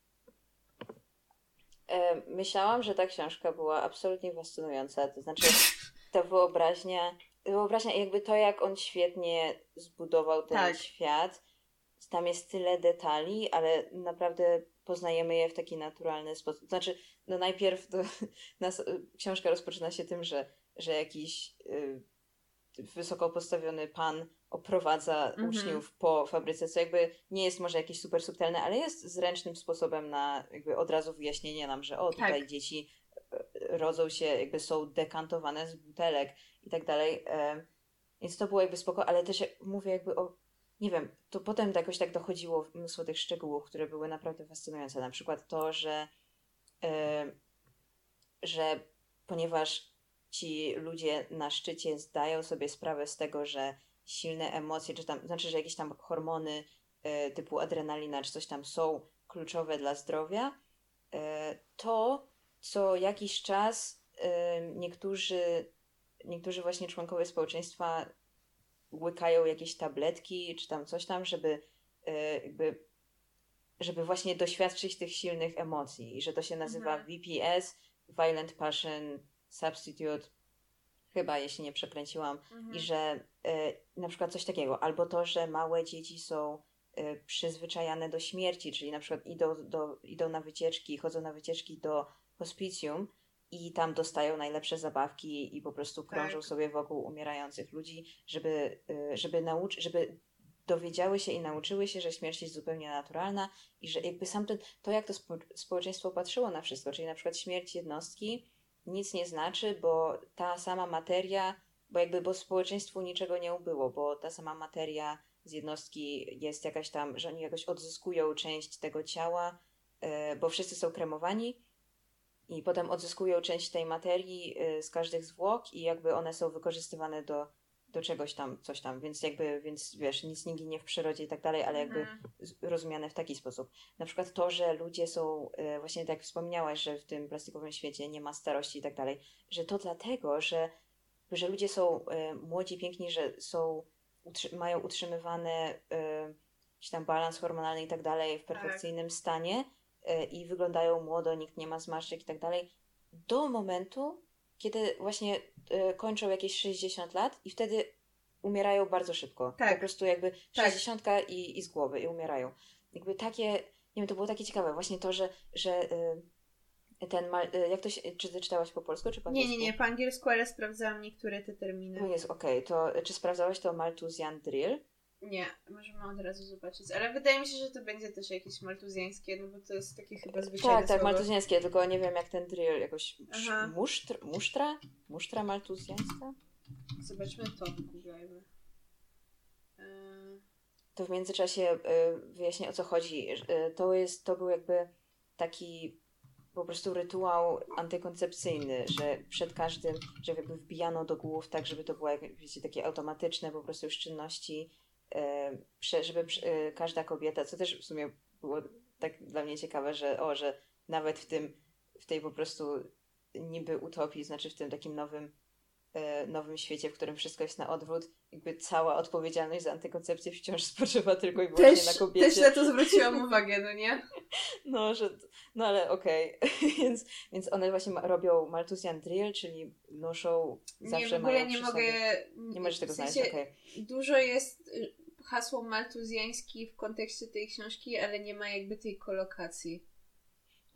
Speaker 2: E, myślałam, że ta książka była absolutnie fascynująca. To znaczy, ta wyobraźnia, wyobraźnia, jakby to, jak on świetnie zbudował ten tak. świat. Tam jest tyle detali, ale naprawdę poznajemy je w taki naturalny sposób. Znaczy, no najpierw to, nas, książka rozpoczyna się tym, że że jakiś y, wysoko postawiony pan oprowadza mm-hmm. uczniów po fabryce, co jakby nie jest może jakieś super subtelne, ale jest zręcznym sposobem na jakby od razu wyjaśnienie nam, że o, tutaj tak. dzieci y, rodzą się, jakby są dekantowane z butelek i tak dalej. E, więc to było jakby spoko, ale też mówię jakby o, nie wiem, to potem jakoś tak dochodziło mnóstwo tych szczegółów, które były naprawdę fascynujące. Na przykład to, że, e, że ponieważ ci ludzie na szczycie zdają sobie sprawę z tego, że silne emocje, czy tam, znaczy, że jakieś tam hormony y, typu adrenalina, czy coś tam są kluczowe dla zdrowia, y, to co jakiś czas y, niektórzy, niektórzy właśnie członkowie społeczeństwa łykają jakieś tabletki, czy tam coś tam, żeby jakby żeby właśnie doświadczyć tych silnych emocji i że to się nazywa mhm. VPS, Violent Passion Substitute, chyba jeśli nie przekręciłam, mhm. i że y, na przykład coś takiego, albo to, że małe dzieci są y, przyzwyczajane do śmierci, czyli na przykład idą, do, idą na wycieczki, chodzą na wycieczki do hospicjum i tam dostają najlepsze zabawki i po prostu krążą tak. sobie wokół umierających ludzi, żeby, y, żeby nauczyć, żeby dowiedziały się i nauczyły się, że śmierć jest zupełnie naturalna i że jakby sam ten, to jak to spo, społeczeństwo patrzyło na wszystko, czyli na przykład śmierć jednostki nic nie znaczy, bo ta sama materia, bo jakby bo społeczeństwu niczego nie ubyło, bo ta sama materia z jednostki jest jakaś tam, że oni jakoś odzyskują część tego ciała, yy, bo wszyscy są kremowani i potem odzyskują część tej materii yy, z każdych zwłok i jakby one są wykorzystywane do do czegoś tam, coś tam, więc jakby, więc wiesz, nic nie ginie w przyrodzie i tak dalej, ale jakby mhm. rozumiane w taki sposób. Na przykład to, że ludzie są, y, właśnie tak jak wspomniałaś, że w tym plastikowym świecie nie ma starości i tak dalej, że to dlatego, że, że ludzie są y, młodzi, piękni, że są, mają utrzymywany jakiś tam balans hormonalny i tak dalej w tak. perfekcyjnym tak. stanie i wyglądają młodo, nikt nie ma zmarszczek i tak dalej, do momentu, kiedy właśnie y, kończą jakieś 60 lat i wtedy umierają bardzo szybko. Tak. Po prostu jakby tak. 60 i, i z głowy i umierają. Jakby takie, nie wiem, to było takie ciekawe, właśnie to, że, że y, ten, mal, y, jak to się, czy ty czytałaś po polsku, czy po
Speaker 1: angielsku? Nie, nie, nie, po angielsku, ale sprawdzałam niektóre te terminy.
Speaker 2: No jest, okej, okay. to czy sprawdzałaś to Malthusian Drill?
Speaker 1: Nie, możemy od razu zobaczyć. Ale wydaje mi się, że to będzie też jakieś maltuzjańskie, no bo to jest takie chyba zwyczajne
Speaker 2: Tak, tak, maltuzjańskie, tylko nie wiem jak ten drill jakoś muszt, musztra? Musztra maltuzjańska?
Speaker 1: Zobaczmy to, googlejmy.
Speaker 2: E, to w międzyczasie y, wyjaśnię o co chodzi. Y, to jest, to był jakby taki po prostu rytuał antykoncepcyjny, że przed każdym, że jakby wbijano do głów tak, żeby to było, jak wiecie, takie automatyczne po prostu już czynności E, żeby e, każda kobieta, co też w sumie było tak dla mnie ciekawe, że o, że nawet w tym, w tej po prostu niby utopii, znaczy w tym takim nowym, nowym świecie, w którym wszystko jest na odwrót, jakby cała odpowiedzialność za antykoncepcję wciąż spoczywa tylko i wyłącznie
Speaker 1: też,
Speaker 2: na kobiecie.
Speaker 1: Też na to zwróciłam uwagę, no nie?
Speaker 2: No, że, no ale okej. Okay. więc, więc one właśnie ma, robią Malthusian Drill, czyli noszą zawsze nie, w ogóle mają nie mogę... Nie możesz tego w sensie znaleźć, okej.
Speaker 1: Okay. Dużo jest hasło maltuzjański w kontekście tej książki, ale nie ma jakby tej kolokacji.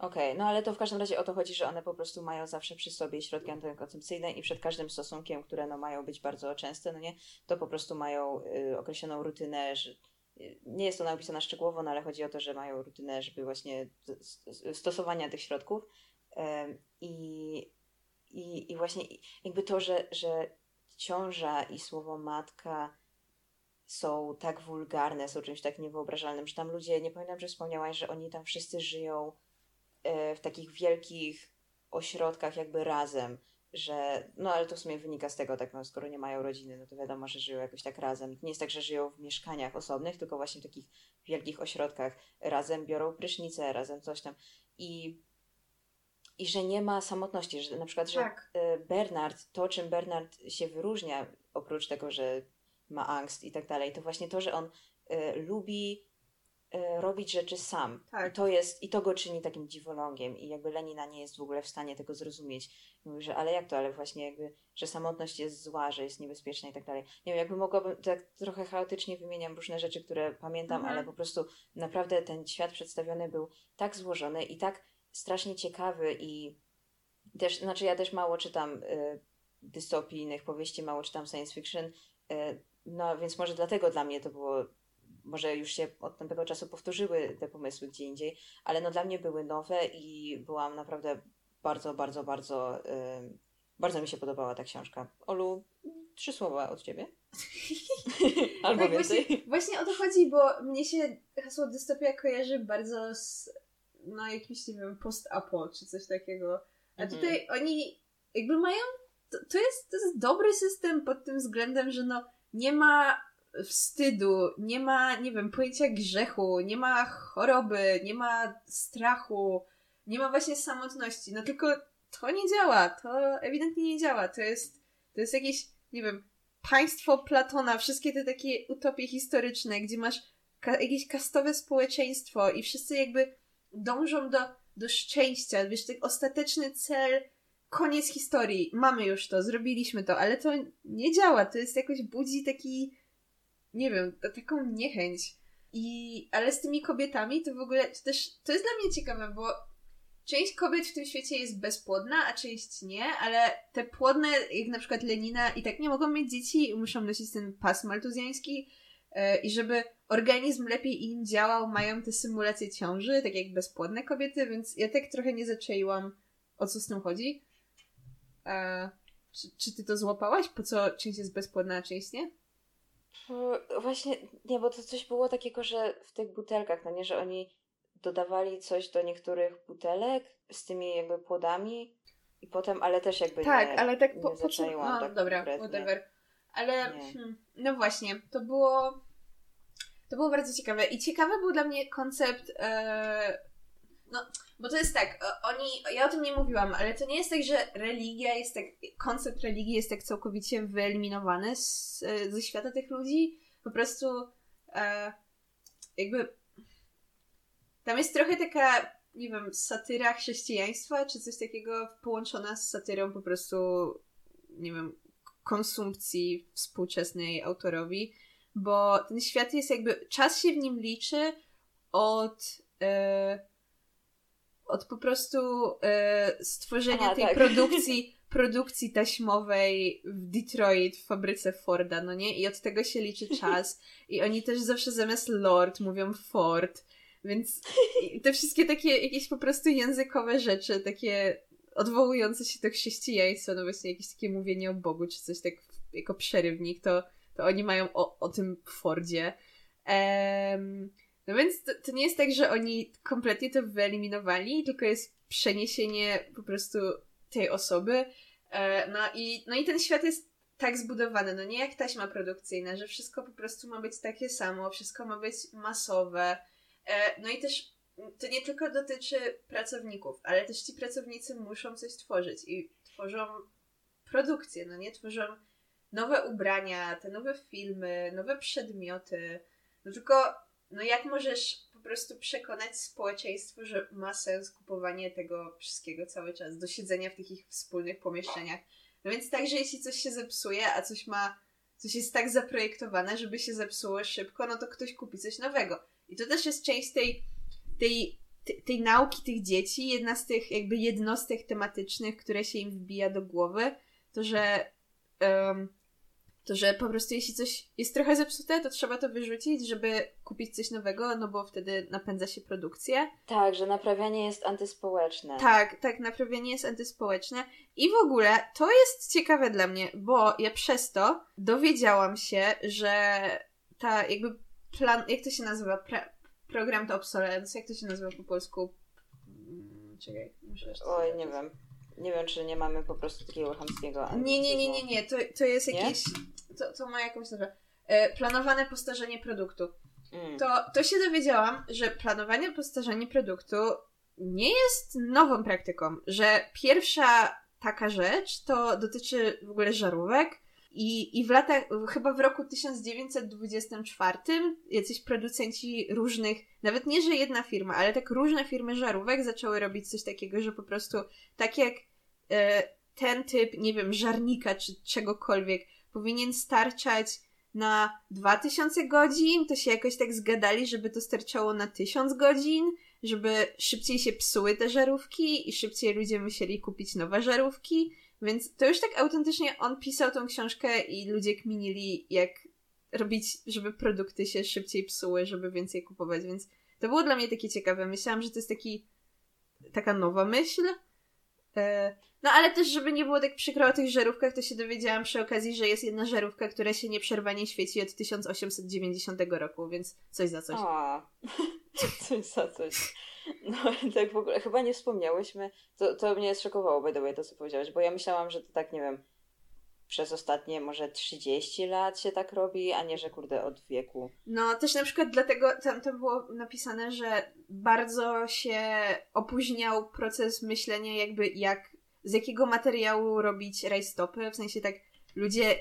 Speaker 2: Okej, okay, no ale to w każdym razie o to chodzi, że one po prostu mają zawsze przy sobie środki antykoncepcyjne i przed każdym stosunkiem, które no mają być bardzo częste, no nie, to po prostu mają y, określoną rutynę, że y, nie jest to napisane szczegółowo, no ale chodzi o to, że mają rutynę, żeby właśnie stosowania tych środków. I, i, i właśnie jakby to, że, że ciąża i słowo matka są tak wulgarne, są czymś tak niewyobrażalnym, że tam ludzie, nie pamiętam, czy wspomniałaś, że oni tam wszyscy żyją w takich wielkich ośrodkach jakby razem, że, no ale to w sumie wynika z tego, tak no, skoro nie mają rodziny, no to wiadomo, że żyją jakoś tak razem. Nie jest tak, że żyją w mieszkaniach osobnych, tylko właśnie w takich wielkich ośrodkach razem biorą prysznice, razem coś tam. I, i że nie ma samotności, że na przykład, że tak. E, Bernard, to czym Bernard się wyróżnia, oprócz tego, że ma angst i tak dalej, to właśnie to, że on y, lubi robić rzeczy sam. Tak. I to jest, i to go czyni takim dziwolągiem i jakby Lenina nie jest w ogóle w stanie tego zrozumieć. Mówi, że ale jak to, ale właśnie jakby, że samotność jest zła, że jest niebezpieczna i tak dalej. Nie wiem, jakby mogłabym, tak trochę chaotycznie wymieniam różne rzeczy, które pamiętam, mhm. ale po prostu naprawdę ten świat przedstawiony był tak złożony i tak strasznie ciekawy i też, znaczy ja też mało czytam y, dystopijnych powieści, mało czytam science fiction, y, no więc może dlatego dla mnie to było, może już się od tamtego czasu powtórzyły te pomysły gdzie indziej, ale no dla mnie były nowe i byłam naprawdę bardzo, bardzo, bardzo, yy, bardzo mi się podobała ta książka. Olu, trzy słowa od ciebie. Albo tak, więcej.
Speaker 1: Właśnie, właśnie o to chodzi, bo mnie się hasło dystopia kojarzy bardzo z no jakimś, nie wiem, post-apo czy coś takiego. A mhm. tutaj oni jakby mają, to, to, jest, to jest dobry system pod tym względem, że no nie ma wstydu, nie ma, nie wiem, pojęcia grzechu, nie ma choroby, nie ma strachu, nie ma właśnie samotności. No tylko to nie działa, to ewidentnie nie działa. To jest, to jest jakieś, nie wiem, państwo Platona, wszystkie te takie utopie historyczne, gdzie masz ka jakieś kastowe społeczeństwo i wszyscy jakby dążą do, do szczęścia, wiesz, ten ostateczny cel, koniec historii, mamy już to, zrobiliśmy to, ale to nie działa, to jest jakoś budzi taki, nie wiem, taką niechęć. I, ale z tymi kobietami to w ogóle, to też, to jest dla mnie ciekawe, bo część kobiet w tym świecie jest bezpłodna, a część nie, ale te płodne, jak na przykład Lenina, i tak nie mogą mieć dzieci i muszą nosić ten pas maltuzjański yy, i żeby organizm lepiej im działał, mają te symulacje ciąży, tak jak bezpłodne kobiety, więc ja tak trochę nie zaczęłam, o co z tym chodzi. E, czy, czy ty to złapałaś? Po co część jest bezpłodna, a część nie?
Speaker 2: Właśnie, nie, bo to coś było takiego, że w tych butelkach, no nie, że oni dodawali coś do niektórych butelek z tymi jakby płodami i potem, ale też jakby
Speaker 1: tak,
Speaker 2: nie,
Speaker 1: ale tak
Speaker 2: nie
Speaker 1: po, po co? No,
Speaker 2: tak
Speaker 1: dobra,
Speaker 2: konkretnie.
Speaker 1: whatever. Ale hmm, no właśnie, to było to było bardzo ciekawe i ciekawy był dla mnie koncept e, no, bo to jest tak, oni, ja o tym nie mówiłam, ale to nie jest tak, że religia jest tak, koncept religii jest tak całkowicie wyeliminowany z, ze świata tych ludzi. Po prostu e, jakby tam jest trochę taka, nie wiem, satyra chrześcijaństwa, czy coś takiego połączona z satyrą po prostu, nie wiem, konsumpcji współczesnej autorowi, bo ten świat jest jakby, czas się w nim liczy od e, od po prostu e, stworzenia
Speaker 2: Aha,
Speaker 1: tej
Speaker 2: tak.
Speaker 1: produkcji, produkcji taśmowej w Detroit w fabryce Forda, no nie? I od tego się liczy czas. I oni też zawsze zamiast Lord mówią Ford. Więc te wszystkie takie jakieś po prostu językowe rzeczy, takie odwołujące się do chrześcijaństwa, no właśnie jakieś takie mówienie o Bogu, czy coś tak jako przerywnik, to, to oni mają o, o tym Fordzie. Um, no więc to, to, nie jest tak, że oni kompletnie to wyeliminowali, tylko jest przeniesienie po prostu tej osoby. E, no, i, no i ten świat jest tak zbudowany, no nie jak taśma produkcyjna, że wszystko po prostu ma być takie samo, wszystko ma być masowe. E, no i też to nie tylko dotyczy pracowników, ale też ci pracownicy muszą coś tworzyć i tworzą produkcję, no nie? Tworzą nowe ubrania, te nowe filmy, nowe przedmioty. No tylko no jak możesz po prostu przekonać społeczeństwo, że ma sens kupowanie tego wszystkiego cały czas, do siedzenia w takich wspólnych pomieszczeniach. No więc tak, że jeśli coś się zepsuje, a coś ma, coś jest tak zaprojektowane, żeby się zepsuło szybko, no to ktoś kupi coś nowego. I to też jest część tej, tej, tej nauki tych dzieci, jedna z tych jakby jednostek tematycznych, które się im wbija do głowy, to że um, to że po prostu jeśli coś jest trochę zepsute, to trzeba to wyrzucić, żeby kupić coś nowego, no bo wtedy napędza się produkcja.
Speaker 2: Tak, że naprawianie jest antyspołeczne.
Speaker 1: Tak, tak, naprawianie jest antyspołeczne. I w ogóle to jest ciekawe dla mnie, bo ja przez to dowiedziałam się, że ta jakby plan, jak to się nazywa? Program to obsolescence, jak to się nazywa po polsku? Mm, czekaj, muszę jeszcze
Speaker 2: Oj, nie wiem. Nie wiem, czy nie mamy po prostu takiego chamskiego.
Speaker 1: Nie, nie, nie, nie, nie. To, to jest jakieś. To, to ma jakąś nazwę. E, planowane postarzenie produktu. Mm. To, to się dowiedziałam, że planowanie postarzenie produktu nie jest nową praktyką. Że pierwsza taka rzecz to dotyczy w ogóle żarówek. I, I w latach, chyba w roku 1924, jacyś producenci różnych, nawet nie, że jedna firma, ale tak różne firmy żarówek zaczęły robić coś takiego, że po prostu tak jak e, ten typ, nie wiem, żarnika czy czegokolwiek powinien starczać na 2000 godzin, to się jakoś tak zgadali, żeby to starczało na 1000 godzin, żeby szybciej się psuły te żarówki i szybciej ludzie musieli kupić nowe żarówki. Więc to już tak autentycznie on pisał tą książkę i ludzie kminili, jak robić, żeby produkty się szybciej psuły, żeby więcej kupować, więc to było dla mnie takie ciekawe. Myślałam, że to jest taki taka nowa myśl. E, no ale też, żeby nie było tak przykro o tych żarówkach, to się dowiedziałam przy okazji, że jest jedna żarówka, która się nieprzerwanie świeci od 1890 roku, więc coś za coś.
Speaker 2: A, coś za coś. No tak w ogóle, chyba nie wspomniałyśmy, to, to mnie zszokowało by the to co powiedziałeś, bo ja myślałam, że to tak, nie wiem, przez ostatnie może 30 lat się tak robi, a nie, że kurde od wieku.
Speaker 1: No też na przykład dlatego tam, tam było napisane, że bardzo się opóźniał proces myślenia jakby jak, z jakiego materiału robić rajstopy, w sensie tak ludzie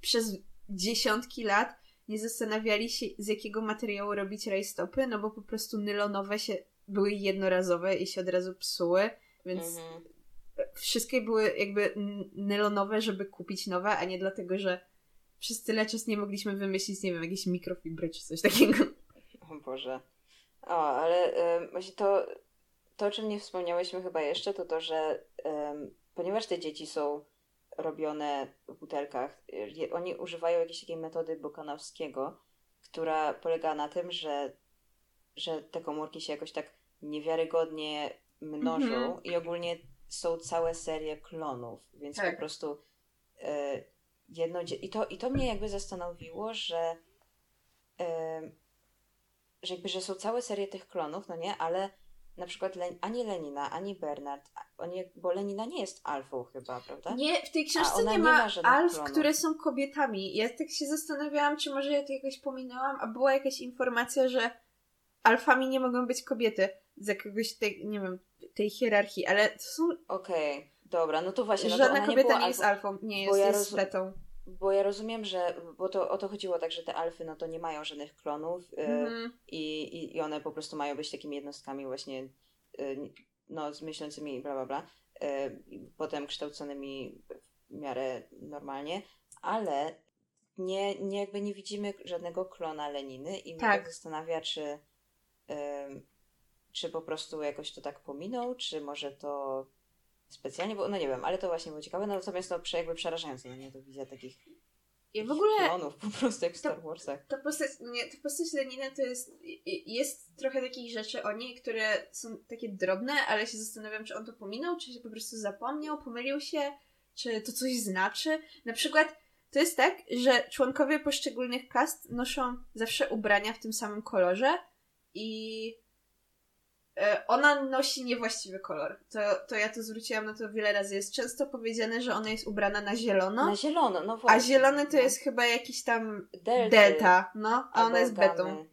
Speaker 1: przez dziesiątki lat nie zastanawiali się, z jakiego materiału robić rajstopy, no bo po prostu nylonowe się były jednorazowe i się od razu psuły, więc mhm. wszystkie były jakby nylonowe, żeby kupić nowe, a nie dlatego, że przez tyle czasu nie mogliśmy wymyślić, nie wiem, jakieś mikrofibry czy coś takiego.
Speaker 2: O Boże. O, ale właśnie to, to, o czym nie wspomniałyśmy chyba jeszcze, to to, że ponieważ te dzieci są robione w butelkach, oni używają jakiejś takiej metody Bokanowskiego, która polega na tym, że, że te komórki się jakoś tak niewiarygodnie mnożą mm-hmm. i ogólnie są całe serie klonów, więc tak. po prostu y, jedno i to, i to mnie jakby zastanowiło, że y, że jakby, że są całe serie tych klonów, no nie, ale na przykład Len, ani Lenina, ani Bernard, oni, bo Lenina nie jest alfą chyba, prawda?
Speaker 1: Nie, w tej książce nie, nie, ma, ma alf, klonów. które są kobietami. Ja tak się zastanawiałam, czy może ja to jakoś pominęłam, a była jakaś informacja, że alfami nie mogą być kobiety z jakiegoś tej, nie wiem, tej hierarchii, ale to są...
Speaker 2: Okej, okay, dobra, no to właśnie. No
Speaker 1: Żadna
Speaker 2: to
Speaker 1: kobieta
Speaker 2: nie,
Speaker 1: nie jest alfą, nie jest, ja jest.
Speaker 2: Bo ja rozumiem, że, bo to o to chodziło tak, że te alfy no to nie mają żadnych klonów mm. i, i, i one po prostu mają być takimi jednostkami właśnie y, no z myślącymi bla bla bla, y, potem kształconymi w miarę normalnie, ale nie, nie jakby nie widzimy żadnego klona Leniny i mnie tak, tak zastanawia, czy czy po prostu jakoś to tak pominął, czy może to specjalnie, bo no nie wiem, ale to właśnie było ciekawe, no, natomiast to jakby przerażające, no nie, to wizja takich
Speaker 1: ja w ogóle
Speaker 2: klonów po prostu jak w Star Warsach.
Speaker 1: Ta postać, nie, ta postać Lenina to jest, jest trochę takich rzeczy o niej, które są takie drobne, ale się zastanawiam, czy on to pominął, czy się po prostu zapomniał, pomylił się, czy to coś znaczy. Na przykład to jest tak, że członkowie poszczególnych kast noszą zawsze ubrania w tym samym kolorze i E, ona nosi niewłaściwy kolor. To, to ja to zwróciłam na to wiele razy. Jest często powiedziane, że ona jest ubrana na zielono.
Speaker 2: Na zielono, no właśnie.
Speaker 1: A zielony to no. jest chyba jakiś tam Delty. delta, no, a ona jest betą.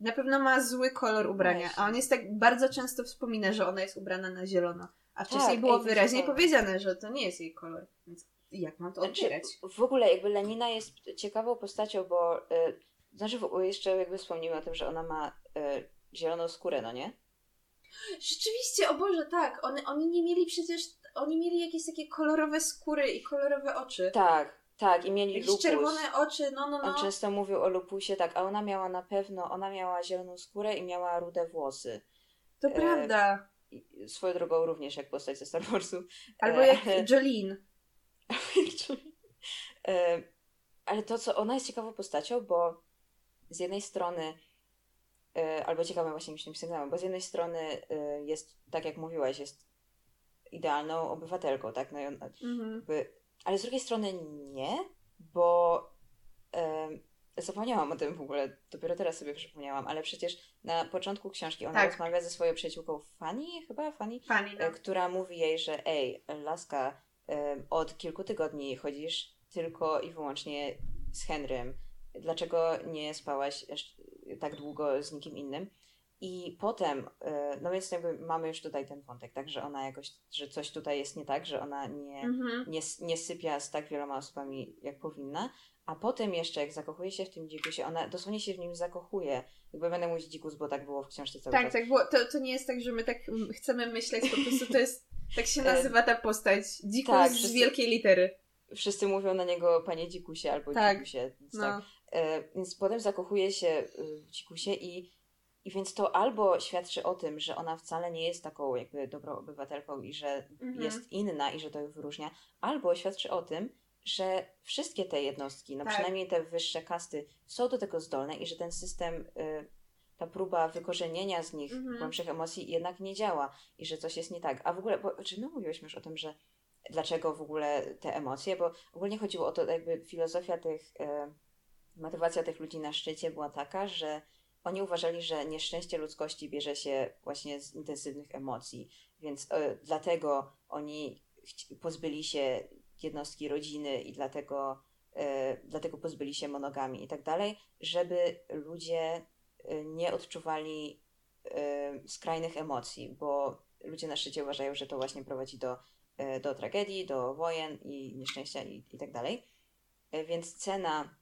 Speaker 1: Na pewno ma zły kolor ubrania, właśnie. a on jest tak bardzo często wspomina, że ona jest ubrana na zielono. A wcześniej tak, było wyraźnie powiedziane, że to nie jest jej kolor. Więc jak mam to znaczy, odbierać?
Speaker 2: W ogóle jakby Lenina jest ciekawą postacią, bo y, znaczy jeszcze jakby wspomnimy o tym, że ona ma y, zieloną skórę, no nie?
Speaker 1: Rzeczywiście, o Boże, tak. Oni, oni nie mieli przecież, oni mieli jakieś takie kolorowe skóry i kolorowe oczy.
Speaker 2: Tak, tak, i mieli Jakieś lupus.
Speaker 1: czerwone oczy, no, no, no.
Speaker 2: On często mówił o lupusie, tak, a ona miała na pewno, ona miała zieloną skórę i miała rude włosy.
Speaker 1: To e, prawda.
Speaker 2: Swoją drogą również jak postać ze Star Warsu.
Speaker 1: Albo jak e, Jolene.
Speaker 2: e, ale to, co, ona jest ciekawą postacią, bo z jednej strony E, albo ciekawym właśnie myślnym sygnałem, bo z jednej strony e, jest, tak jak mówiłaś, jest idealną obywatelką, tak? No, mhm. ale z drugiej strony nie, bo e, zapomniałam o tym w ogóle, dopiero teraz sobie przypomniałam, ale przecież na początku książki ona tak. rozmawia ze swoją przyjaciółką Fanny, chyba Fanny,
Speaker 1: Fanny no.
Speaker 2: która mówi jej, że ej, laska, od kilku tygodni chodzisz tylko i wyłącznie z Henrym. Dlaczego nie spałaś tak długo z nikim innym. I potem, e, no więc jakby mamy już tutaj ten wątek, tak, że ona jakoś, że coś tutaj jest nie tak, że ona nie, mhm. nie, nie sypia z tak wieloma osobami, jak powinna. A potem jeszcze, jak zakochuje się w tym dzikusie, ona dosłownie się w nim zakochuje. Jakby będę mówić dzikus, bo tak było w książce cały
Speaker 1: tak,
Speaker 2: czas.
Speaker 1: Tak, tak, to, to nie jest tak, że my tak chcemy myśleć, po prostu to jest, tak się nazywa ta postać. Dzikus tak, wszyscy, z wielkiej litery.
Speaker 2: Wszyscy mówią na niego panie dzikusie albo tak, dzikusie. No. Tak. E, więc potem zakochuje się y, w Cikusie i, i więc to albo świadczy o tym, że ona wcale nie jest taką jakby dobrą obywatelką i że mhm. jest inna i że to ją wyróżnia, albo świadczy o tym, że wszystkie te jednostki, no tak. przynajmniej te wyższe kasty, są do tego zdolne i że ten system, y, ta próba wykorzenienia z nich mhm. głębszych emocji jednak nie działa i że coś jest nie tak. A w ogóle, bo, czy my mówiłyśmy już o tym, że dlaczego w ogóle te emocje, bo ogólnie chodziło o to, jakby filozofia tych motywacja tych ludzi na szczycie była taka, że oni uważali, że nieszczęście ludzkości bierze się właśnie z intensywnych emocji, więc y, dlatego oni pozbyli się jednostki rodziny i dlatego, y, dlatego pozbyli się monogami i tak dalej, żeby ludzie y, nie odczuwali skrajnych emocji, bo ludzie na szczycie uważają, że to właśnie prowadzi do, do tragedii, do wojen i nieszczęścia i, i tak dalej. Więc cena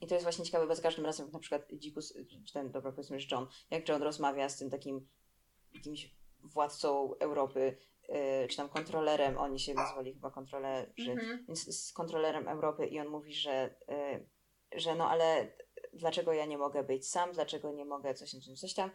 Speaker 2: I to jest właśnie ciekawe, bo za każdym razem na przykład Dzikus, czy ten, dobra powiedzmy, że John, jak John rozmawia z tym takim jakimś władcą Europy, yy, czy tam kontrolerem, oni się nazwali chyba kontrolerzy, mm-hmm. więc z kontrolerem Europy i on mówi, że, yy, że no ale dlaczego ja nie mogę być sam, dlaczego nie mogę coś tam, coś tam.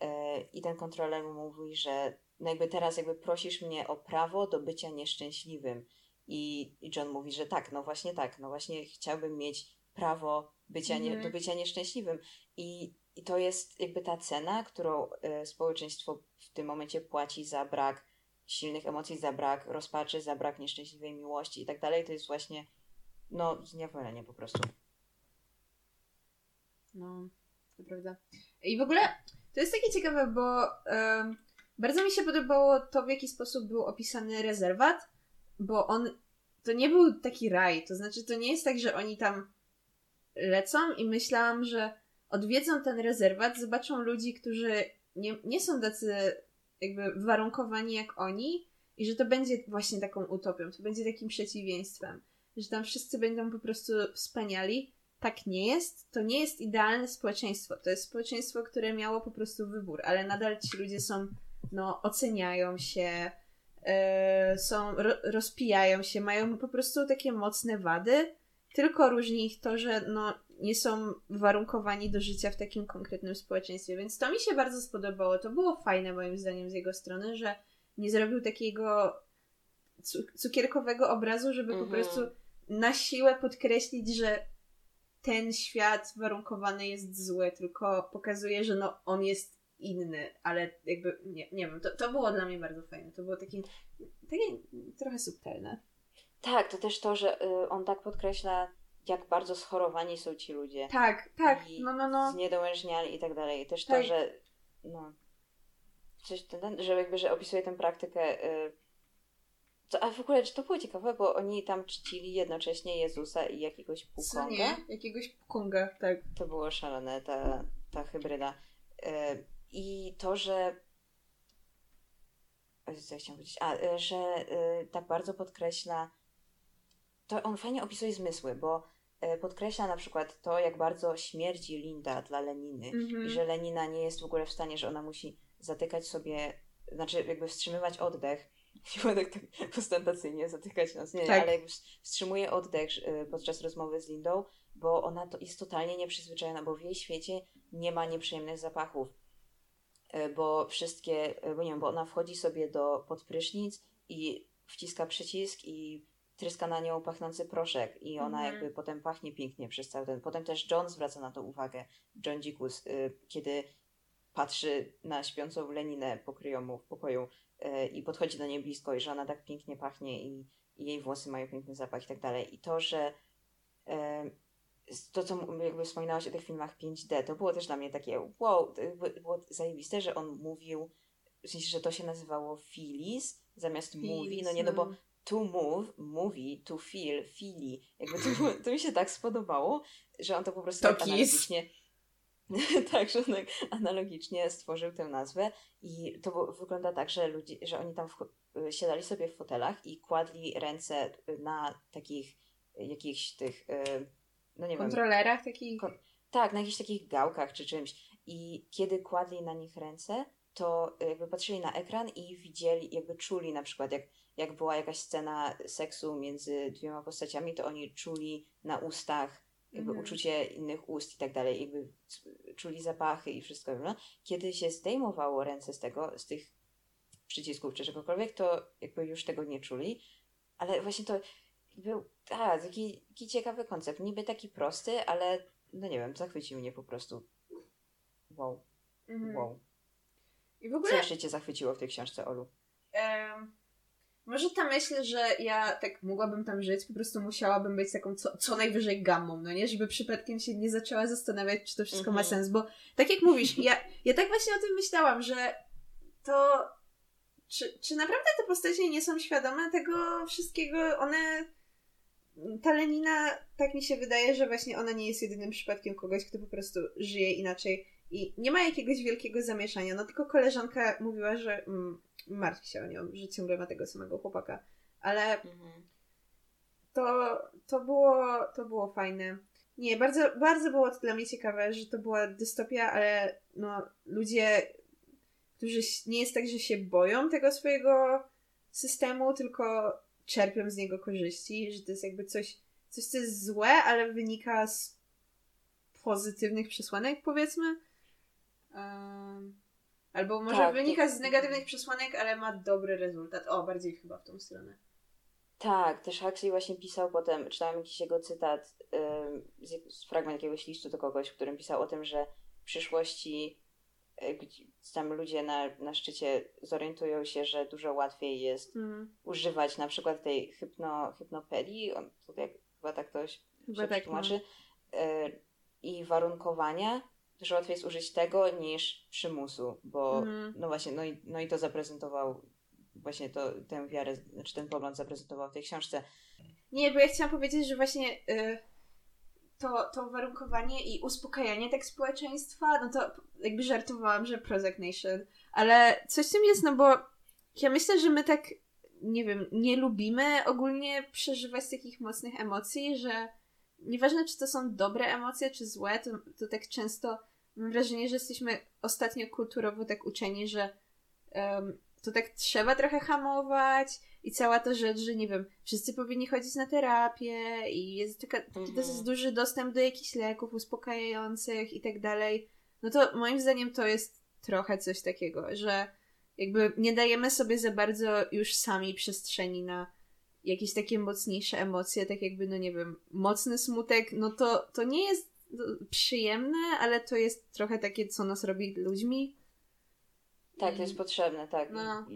Speaker 2: Yy, I ten kontroler mu mówi, że no jakby teraz jakby prosisz mnie o prawo do bycia nieszczęśliwym. I, I John mówi, że tak, no właśnie tak, no właśnie chciałbym mieć prawo bycia nie, mm. do bycia nieszczęśliwym. I, I to jest jakby ta cena, którą y, społeczeństwo w tym momencie płaci za brak silnych emocji, za brak rozpaczy, za brak nieszczęśliwej miłości i tak dalej. To jest właśnie no zniewolenie po prostu.
Speaker 1: No, to prawda. I w ogóle to jest takie ciekawe, bo um, bardzo mi się podobało to, w jaki sposób był opisany rezerwat, bo on to nie był taki raj. To znaczy, to nie jest tak, że oni tam lecą i myślałam, że odwiedzą ten rezerwat, zobaczą ludzi, którzy nie, nie są tacy jakby warunkowani jak oni i że to będzie właśnie taką utopią, to będzie takim przeciwieństwem, że tam wszyscy będą po prostu wspaniali. Tak nie jest. To nie jest idealne społeczeństwo. To jest społeczeństwo, które miało po prostu wybór, ale nadal ci ludzie są, no, oceniają się, yy, są, ro, rozpijają się, mają po prostu takie mocne wady tylko różni ich to, że no, nie są warunkowani do życia w takim konkretnym społeczeństwie. Więc to mi się bardzo spodobało. To było fajne moim zdaniem z jego strony, że nie zrobił takiego cukierkowego obrazu, żeby mhm. po prostu na siłę podkreślić, że ten świat warunkowany jest zły, tylko pokazuje, że no on jest inny, ale jakby, nie, nie wiem, to, to było dla mnie bardzo fajne. To było takie, takie trochę subtelne.
Speaker 2: Tak, to też to, że y, on tak podkreśla, jak bardzo schorowani są ci ludzie.
Speaker 1: Tak, tak, no, no, no.
Speaker 2: Zniedołężniali i tak dalej. I też tak. to, że no, coś, ten, że jakby, że opisuje tę praktykę y, to, a w ogóle, czy to było ciekawe, bo oni tam czcili jednocześnie Jezusa i jakiegoś Pukonga? Co
Speaker 1: nie, jakiegoś Pukonga, tak.
Speaker 2: To było szalone, ta, ta hybryda. Y, I to, że co ja chciałam powiedzieć? A, że tak bardzo podkreśla to on fajnie opisuje zmysły, bo e, podkreśla na przykład to, jak bardzo śmierdzi Linda dla Leniny i że Lenina nie jest w ogóle w stanie, że ona musi zatykać sobie, znaczy jakby wstrzymywać oddech, nie tak, tak ostentacyjnie zatykać nos, nie, tak. ale jakby wstrzymuje oddech e, podczas rozmowy z Lindą, bo ona to jest totalnie nieprzyzwyczajona, bo w jej świecie nie ma nieprzyjemnych zapachów, e, bo wszystkie, bo nie wiem, bo ona wchodzi sobie do podprysznic i wciska przycisk i tryska na nią pachnący proszek i ona mhm. jakby potem pachnie pięknie przez cały ten. Potem też John zwraca na to uwagę, John Dzikus, y, kiedy patrzy na śpiącą Leninę pokryjomu w pokoju y, i podchodzi do niej blisko i że ona tak pięknie pachnie i, i jej włosy mają piękny zapach i tak dalej. I to, że y, to, co jakby wspominałaś o tych filmach 5D, to było też dla mnie takie wow, to było zajebiste, że on mówił, w sensie, że to się nazywało Filis zamiast Filis, Movie, no nie, no bo no to move, mówi, to feel, feeli. Jakby to, to mi się tak spodobało, że on to po prostu tak analogicznie tak, że on tak analogicznie stworzył tę nazwę i to wygląda tak, że, ludzie, że oni tam w, siadali sobie w fotelach i kładli ręce na takich jakichś tych no nie
Speaker 1: kontrolerach takich?
Speaker 2: Kon tak, na jakichś takich gałkach czy czymś i kiedy kładli na nich ręce, to jakby patrzyli na ekran i widzieli, jakby czuli na przykład, jak jak była jakaś scena seksu między dwiema postaciami, to oni czuli na ustach jakby mm. uczucie innych ust i tak dalej, jakby czuli zapachy i wszystko. No? Kiedy się zdejmowało ręce z tego, z tych przycisków czy czegokolwiek, to jakby już tego nie czuli, ale właśnie to był, a, taki, taki ciekawy koncept, niby taki prosty, ale no nie wiem, zachwycił mnie po prostu. Wow. Mm. Wow. I w ogóle... Co jeszcze Cię zachwyciło w tej książce, Olu? Um,
Speaker 1: może ta myśl, że ja tak mogłabym tam żyć, po prostu musiałabym być taką co, co najwyżej gammą, no nie? Żeby przypadkiem się nie zaczęła zastanawiać, czy to wszystko ma mhm. sens, bo tak jak mówisz, ja, ja tak właśnie o tym myślałam, że to czy, czy naprawdę te postacie nie są świadome tego wszystkiego? One ta Lenina, tak mi się wydaje, że właśnie ona nie jest jedynym przypadkiem kogoś, kto po prostu żyje inaczej i nie ma jakiegoś wielkiego zamieszania. No tylko koleżanka mówiła, że mm, martwi się o nią, że ciągle ma tego samego chłopaka. Ale mhm. to, to, było, to było fajne. Nie, bardzo, bardzo było to dla mnie ciekawe, że to była dystopia, ale no, ludzie, którzy nie jest tak, że się boją tego swojego systemu, tylko czerpią z niego korzyści, że to jest jakby coś, coś co jest złe, ale wynika z pozytywnych przesłanek, powiedzmy. Albo może tak, wynika to... z negatywnych przesłanek, ale ma dobry rezultat. O, bardziej chyba w tą stronę.
Speaker 2: Tak, też Huxley właśnie pisał potem, czytałem jakiś jego cytat, yy, z, z fragment jakiegoś listu do kogoś, w którym pisał o tym, że w przyszłości yy, tam ludzie na, na szczycie zorientują się, że dużo łatwiej jest mm. używać na przykład tej hypno, hypnopedii, on tutaj chyba tak to się tak, tłumaczy, no. yy, i warunkowania, że łatwiej jest użyć tego niż przymusu, bo mm. no właśnie, no i, no i to zaprezentował właśnie to, tę wiarę, znaczy ten pogląd zaprezentował w tej książce.
Speaker 1: Nie, bo ja chciałam powiedzieć, że właśnie y, to, to warunkowanie i uspokajanie tak społeczeństwa, no to jakby żartowałam, że Prozac Nation, ale coś w tym jest, no bo ja myślę, że my tak, nie wiem, nie lubimy ogólnie przeżywać takich mocnych emocji, że nieważne, czy to są dobre emocje, czy złe, to, to tak często mam wrażenie, że jesteśmy ostatnio kulturowo tak uczeni, że um, to tak trzeba trochę hamować i cała ta rzecz, że nie wiem, wszyscy powinni chodzić na terapię i jest taka, mhm. jest duży dostęp do jakichś leków uspokajających i tak dalej. No to moim zdaniem to jest trochę coś takiego, że jakby nie dajemy sobie za bardzo już sami przestrzeni na jakieś takie mocniejsze emocje, tak jakby, no nie wiem, mocny smutek, no to, to nie jest przyjemne, ale to jest trochę takie, co nas robi ludźmi.
Speaker 2: Tak, to jest potrzebne, tak. No.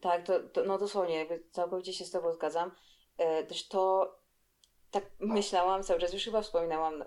Speaker 2: Tak, to, to, no dosłownie, jakby całkowicie się z Tobą zgadzam. E, też to, tak myślałam cały czas, już chyba wspominałam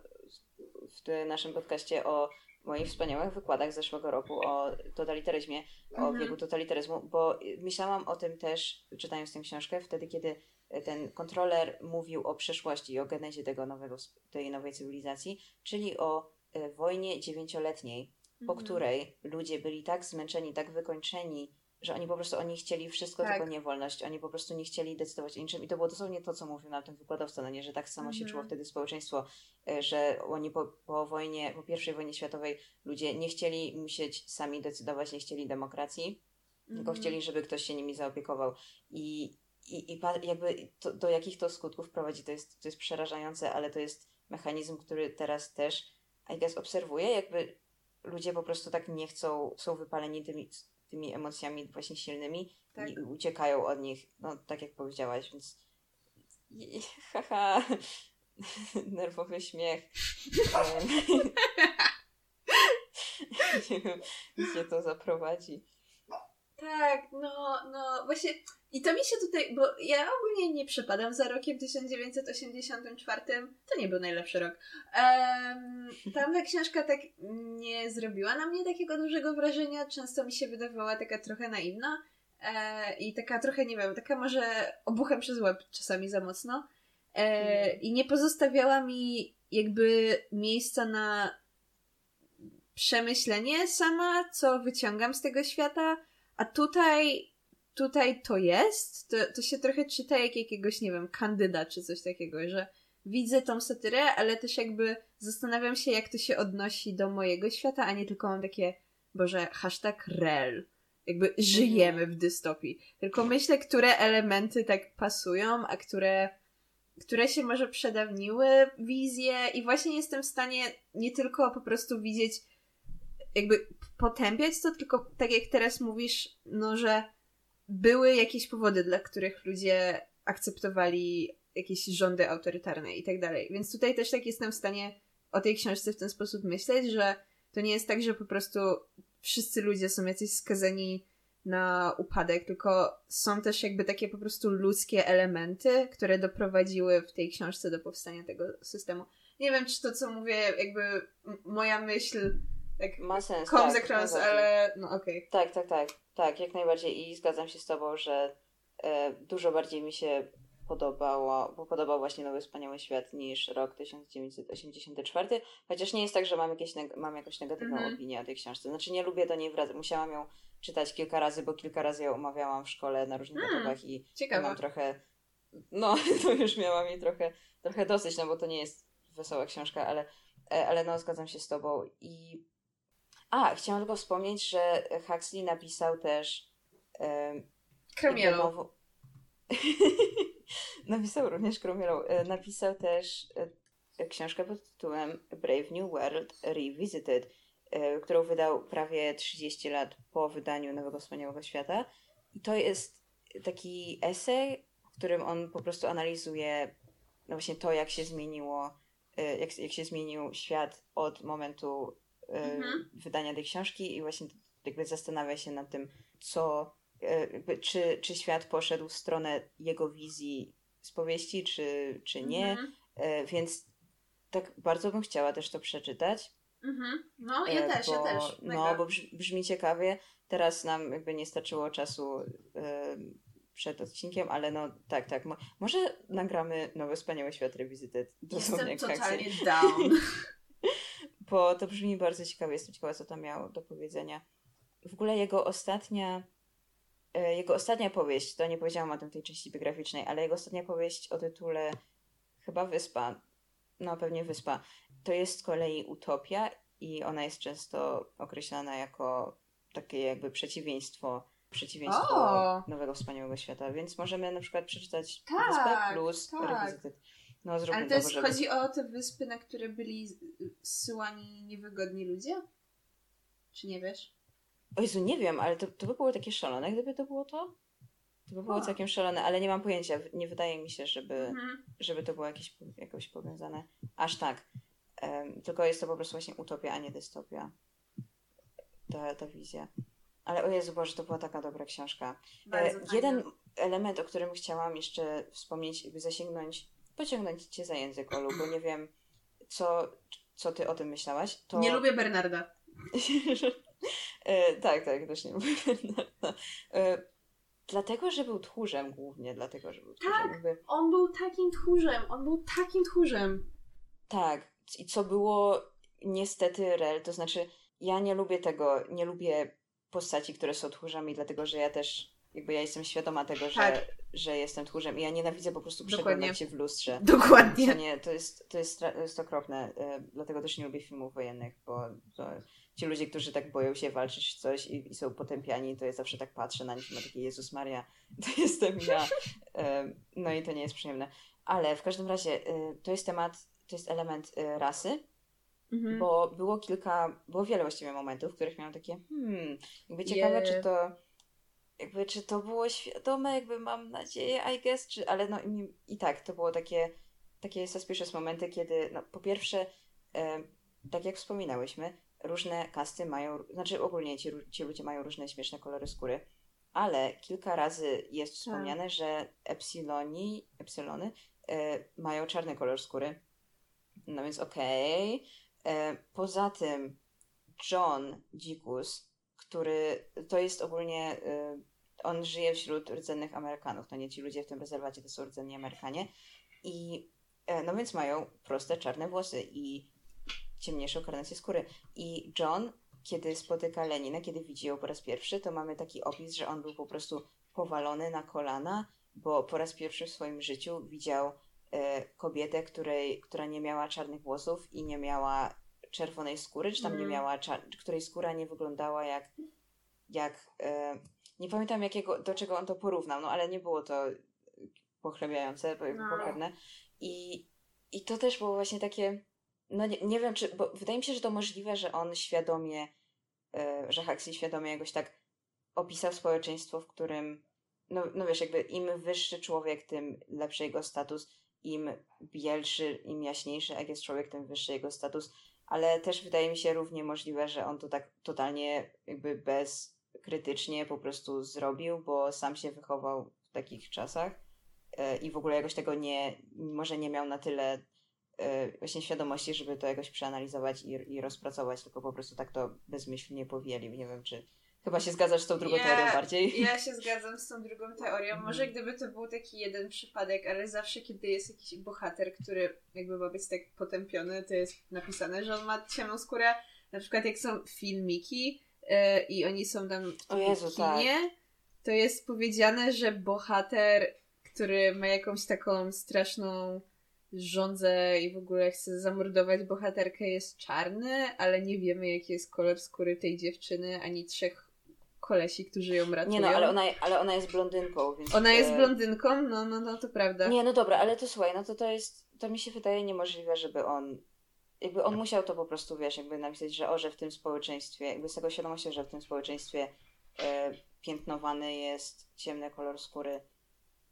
Speaker 2: w naszym podcaście o moich wspaniałych wykładach z zeszłego roku o totalitaryzmie, mhm. o biegu totalitaryzmu, bo myślałam o tym też, czytając tę książkę, wtedy, kiedy ten kontroler mówił o przeszłości i o genezie tego nowego, tej nowej cywilizacji, czyli o e, wojnie dziewięcioletniej, po mhm. której ludzie byli tak zmęczeni, tak wykończeni, że oni po prostu oni chcieli wszystko, tak. tylko nie wolność. Oni po prostu nie chcieli decydować o niczym. I to było dosłownie to, co mówił na tym wykładowca, no nie, że tak samo się czuło mhm. wtedy społeczeństwo, e, że oni po, po wojnie, po pierwszej wojnie światowej ludzie nie chcieli musieć sami decydować, nie chcieli demokracji, tylko mhm. chcieli, żeby ktoś się nimi zaopiekował. I, i, i jakby to, do jakich to skutków prowadzi, to jest, to jest przerażające, ale to jest mechanizm, który teraz też, I guess, obserwuję, jakby ludzie po prostu tak nie chcą, są wypaleni tymi, tymi emocjami właśnie silnymi tak. i uciekają od nich, no tak jak powiedziałaś, więc haha, nerwowy śmiech. nie wiem, gdzie to zaprowadzi.
Speaker 1: Tak, no, no, właśnie i to mi się tutaj, bo ja ogólnie nie przepadam za rokiem 1984, to nie był najlepszy rok. Um, tamta książka tak nie zrobiła na mnie takiego dużego wrażenia, często mi się wydawała taka trochę naiwna e, i taka trochę, nie wiem, taka może obuchem przez łeb czasami za mocno e, mm. i nie pozostawiała mi jakby miejsca na przemyślenie sama, co wyciągam z tego świata, a tutaj tutaj to jest, to, to się trochę czyta jak jakiegoś, nie wiem, kandyda czy coś takiego, że widzę tą satyrę, ale też jakby zastanawiam się, jak to się odnosi do mojego świata, a nie tylko mam takie, boże, hashtag rel. Jakby żyjemy w dystopii. Tylko myślę, które elementy tak pasują, a które, które się może przedawniły wizje i właśnie jestem w stanie nie tylko po prostu widzieć, jakby potępiać to, tylko tak jak teraz mówisz, no, że były jakieś powody, dla których ludzie akceptowali jakieś rządy autorytarne i tak dalej. Więc tutaj też tak jestem w stanie o tej książce w ten sposób myśleć, że to nie jest tak, że po prostu wszyscy ludzie są jacyś skazani na upadek, tylko są też jakby takie po prostu ludzkie elementy, które doprowadziły w tej książce do powstania tego systemu. Nie wiem, czy to, co mówię, jakby moja myśl tak
Speaker 2: ma sens.
Speaker 1: Comes tak, across, ale no okej. Okay.
Speaker 2: Tak, tak, tak. Tak, jak najbardziej i zgadzam się z Tobą, że e, dużo bardziej mi się podobało, bo podobał właśnie Nowy Wspaniały Świat niż rok 1984, chociaż nie jest tak, że mam, jakieś mam jakąś negatywną mm -hmm. opinię o tej książce. Znaczy nie lubię do niej wracać. Musiałam ją czytać kilka razy, bo kilka razy ją omawiałam w szkole na różnych mm, etapach i
Speaker 1: ciekawe.
Speaker 2: mam trochę no, to już miała mi trochę, trochę dosyć, no bo to nie jest wesoła książka, ale, e, ale no zgadzam się z tobą i a, chciałam tylko wspomnieć, że Huxley napisał też um,
Speaker 1: Kromielą.
Speaker 2: napisał również Kromielą. E, napisał też e, książkę pod tytułem Brave New World Revisited, którą wydał prawie 30 lat po wydaniu Nowego Wspaniałego Świata. I to jest taki esej, w którym on po prostu analizuje no właśnie to, jak się zmieniło, jak, jak się zmienił świat od momentu mhm. wydania tej książki i właśnie jakby zastanawia się nad tym, co, jakby, czy, czy świat poszedł w stronę jego wizji z powieści, czy, czy nie. Mhm. E, więc tak bardzo bym chciała też to przeczytać.
Speaker 1: Mhm. No, ja też,
Speaker 2: bo,
Speaker 1: ja też.
Speaker 2: Mega. No, bo brzmi, ciekawie. Teraz nam jakby nie starczyło czasu przed odcinkiem, ale no tak, tak. Mo może nagramy Nowy Wspaniały Świat Revisited.
Speaker 1: Jestem totalnie down.
Speaker 2: bo to brzmi bardzo ciekawie. Jestem ciekawa, co tam miał do powiedzenia. W ogóle jego ostatnia e, jego ostatnia powieść, to nie powiedziałam o tym w tej części biograficznej, ale jego ostatnia powieść o tytule chyba Wyspa, no pewnie Wyspa, to jest z kolei Utopia i ona jest często określana jako takie jakby przeciwieństwo przeciwieństwo o! Nowego Wspaniałego Świata, więc możemy na przykład przeczytać tak, Wyspę plus tak. Revisited.
Speaker 1: No, Ale to jest, chodzi o te wyspy, na które byli zsyłani niewygodni ludzie? Czy nie wiesz?
Speaker 2: O Jezu, nie wiem, ale to, to by było takie szalone, gdyby to było to? To by było o. całkiem szalone, ale nie mam pojęcia. Nie wydaje mi się, żeby, mhm. żeby to było jakieś, jakoś powiązane. Aż tak. Um, tylko jest to po prostu właśnie utopia, a nie dystopia. Ta, ta wizja. Ale o Jezu Boże, to była taka dobra książka. E, jeden element, o którym chciałam jeszcze wspomnieć, jakby zasięgnąć pociągnąć cię za język, Olu, bo nie wiem, co, co ty o tym myślałaś. To...
Speaker 1: Nie lubię Bernarda.
Speaker 2: e, tak, tak, też nie lubię Bernarda. E, dlatego, że był tchórzem głównie, dlatego, że był tchórzem.
Speaker 1: Tak, jakby... on był takim tchórzem, on był takim tchórzem.
Speaker 2: Tak, i co było niestety rel, to znaczy ja nie lubię tego, nie lubię postaci, które są tchórzami, dlatego, że ja też jakby ja jestem świadoma tego, że, tak. że jestem tchórzem i ja nienawidzę po prostu przeglądać się w lustrze.
Speaker 1: Dokładnie.
Speaker 2: To, nie, to, jest, to, jest, to jest okropne, e, dlatego też nie lubię filmów wojennych, bo to, ci ludzie, którzy tak boją się walczyć coś i, i, są potępiani, to ja zawsze tak patrzę na nich i mam takie Jezus Maria, to jestem ja. E, no i to nie jest przyjemne. Ale w każdym razie e, to jest temat, to jest element rasy, mhm. bo było kilka, było wiele właściwie momentów, w których miałam takie hmm, jakby ciekawe, yeah. czy to jakby czy to było świadome, jakby mam nadzieję, I guess, czy, ale no i, i tak, to było takie, takie suspicious momenty, kiedy no, po pierwsze, e, tak jak wspominałyśmy, różne kasty mają, znaczy ogólnie ci, ci ludzie mają różne śmieszne kolory skóry, ale kilka razy jest tak. wspomniane, że epsiloni, epsilony e, mają czarny kolor skóry. No więc okej. Okay. E, poza tym John Dzikus, który to jest ogólnie e, on żyje wśród rdzennych Amerykanów. To nie ci ludzie w tym rezerwacie, to są rdzenni Amerykanie. I e, no więc mają proste czarne włosy i ciemniejszą karnację skóry. I John, kiedy spotyka Lenina, kiedy widzi ją po raz pierwszy, to mamy taki opis, że on był po prostu powalony na kolana, bo po raz pierwszy w swoim życiu widział e, kobietę, której, która nie miała czarnych włosów i nie miała czerwonej skóry, czy tam mm. nie miała, której skóra nie wyglądała jak, jak e, nie pamiętam jakiego, do czego on to porównał, no ale nie było to pochlebiające, no. I, I to też było właśnie takie, no nie, nie wiem, czy, bo wydaje mi się, że to możliwe, że on świadomie, e, że Huxley świadomie jakoś tak opisał społeczeństwo, w którym, no, no wiesz, jakby im wyższy człowiek, tym lepszy jego status, im bielszy, im jaśniejszy jak jest człowiek, tym wyższy jego status, ale też wydaje mi się równie możliwe, że on to tak totalnie jakby bez krytycznie po prostu zrobił, bo sam się wychował w takich czasach e, i w ogóle jakoś tego nie, może nie miał na tyle e, właśnie świadomości, żeby to jakoś przeanalizować i, i rozpracować, tylko po prostu tak to bezmyślnie powielił. Nie wiem, czy chyba się zgadzasz z tą drugą ja, teorią bardziej.
Speaker 1: Ja się zgadzam z tą drugą teorią. Może gdyby to był taki jeden przypadek, ale zawsze kiedy jest jakiś bohater, który jakby ma być tak potępiony, to jest napisane, że on ma ciemną skórę. Na przykład jak są filmiki, i oni są tam w Jezu, kinie, tak. to jest powiedziane, że bohater, który ma jakąś taką straszną rządzę i w ogóle chcę zamordować bohaterkę jest czarny, ale nie wiemy jaki jest kolor skóry tej dziewczyny, ani trzech kolesi, którzy ją ratują.
Speaker 2: Nie no, ale ona, ale ona jest blondynką, więc...
Speaker 1: Ona jest blondynką? No, no, no, to prawda.
Speaker 2: Nie, no dobra, ale to słuchaj, no to to jest, to mi się wydaje niemożliwe, żeby on, jakby on musiał to po prostu, wiesz, jakby napisać, że o, że w tym społeczeństwie, jakby z tego świadomości, że w tym społeczeństwie e, piętnowany jest ciemny kolor skóry,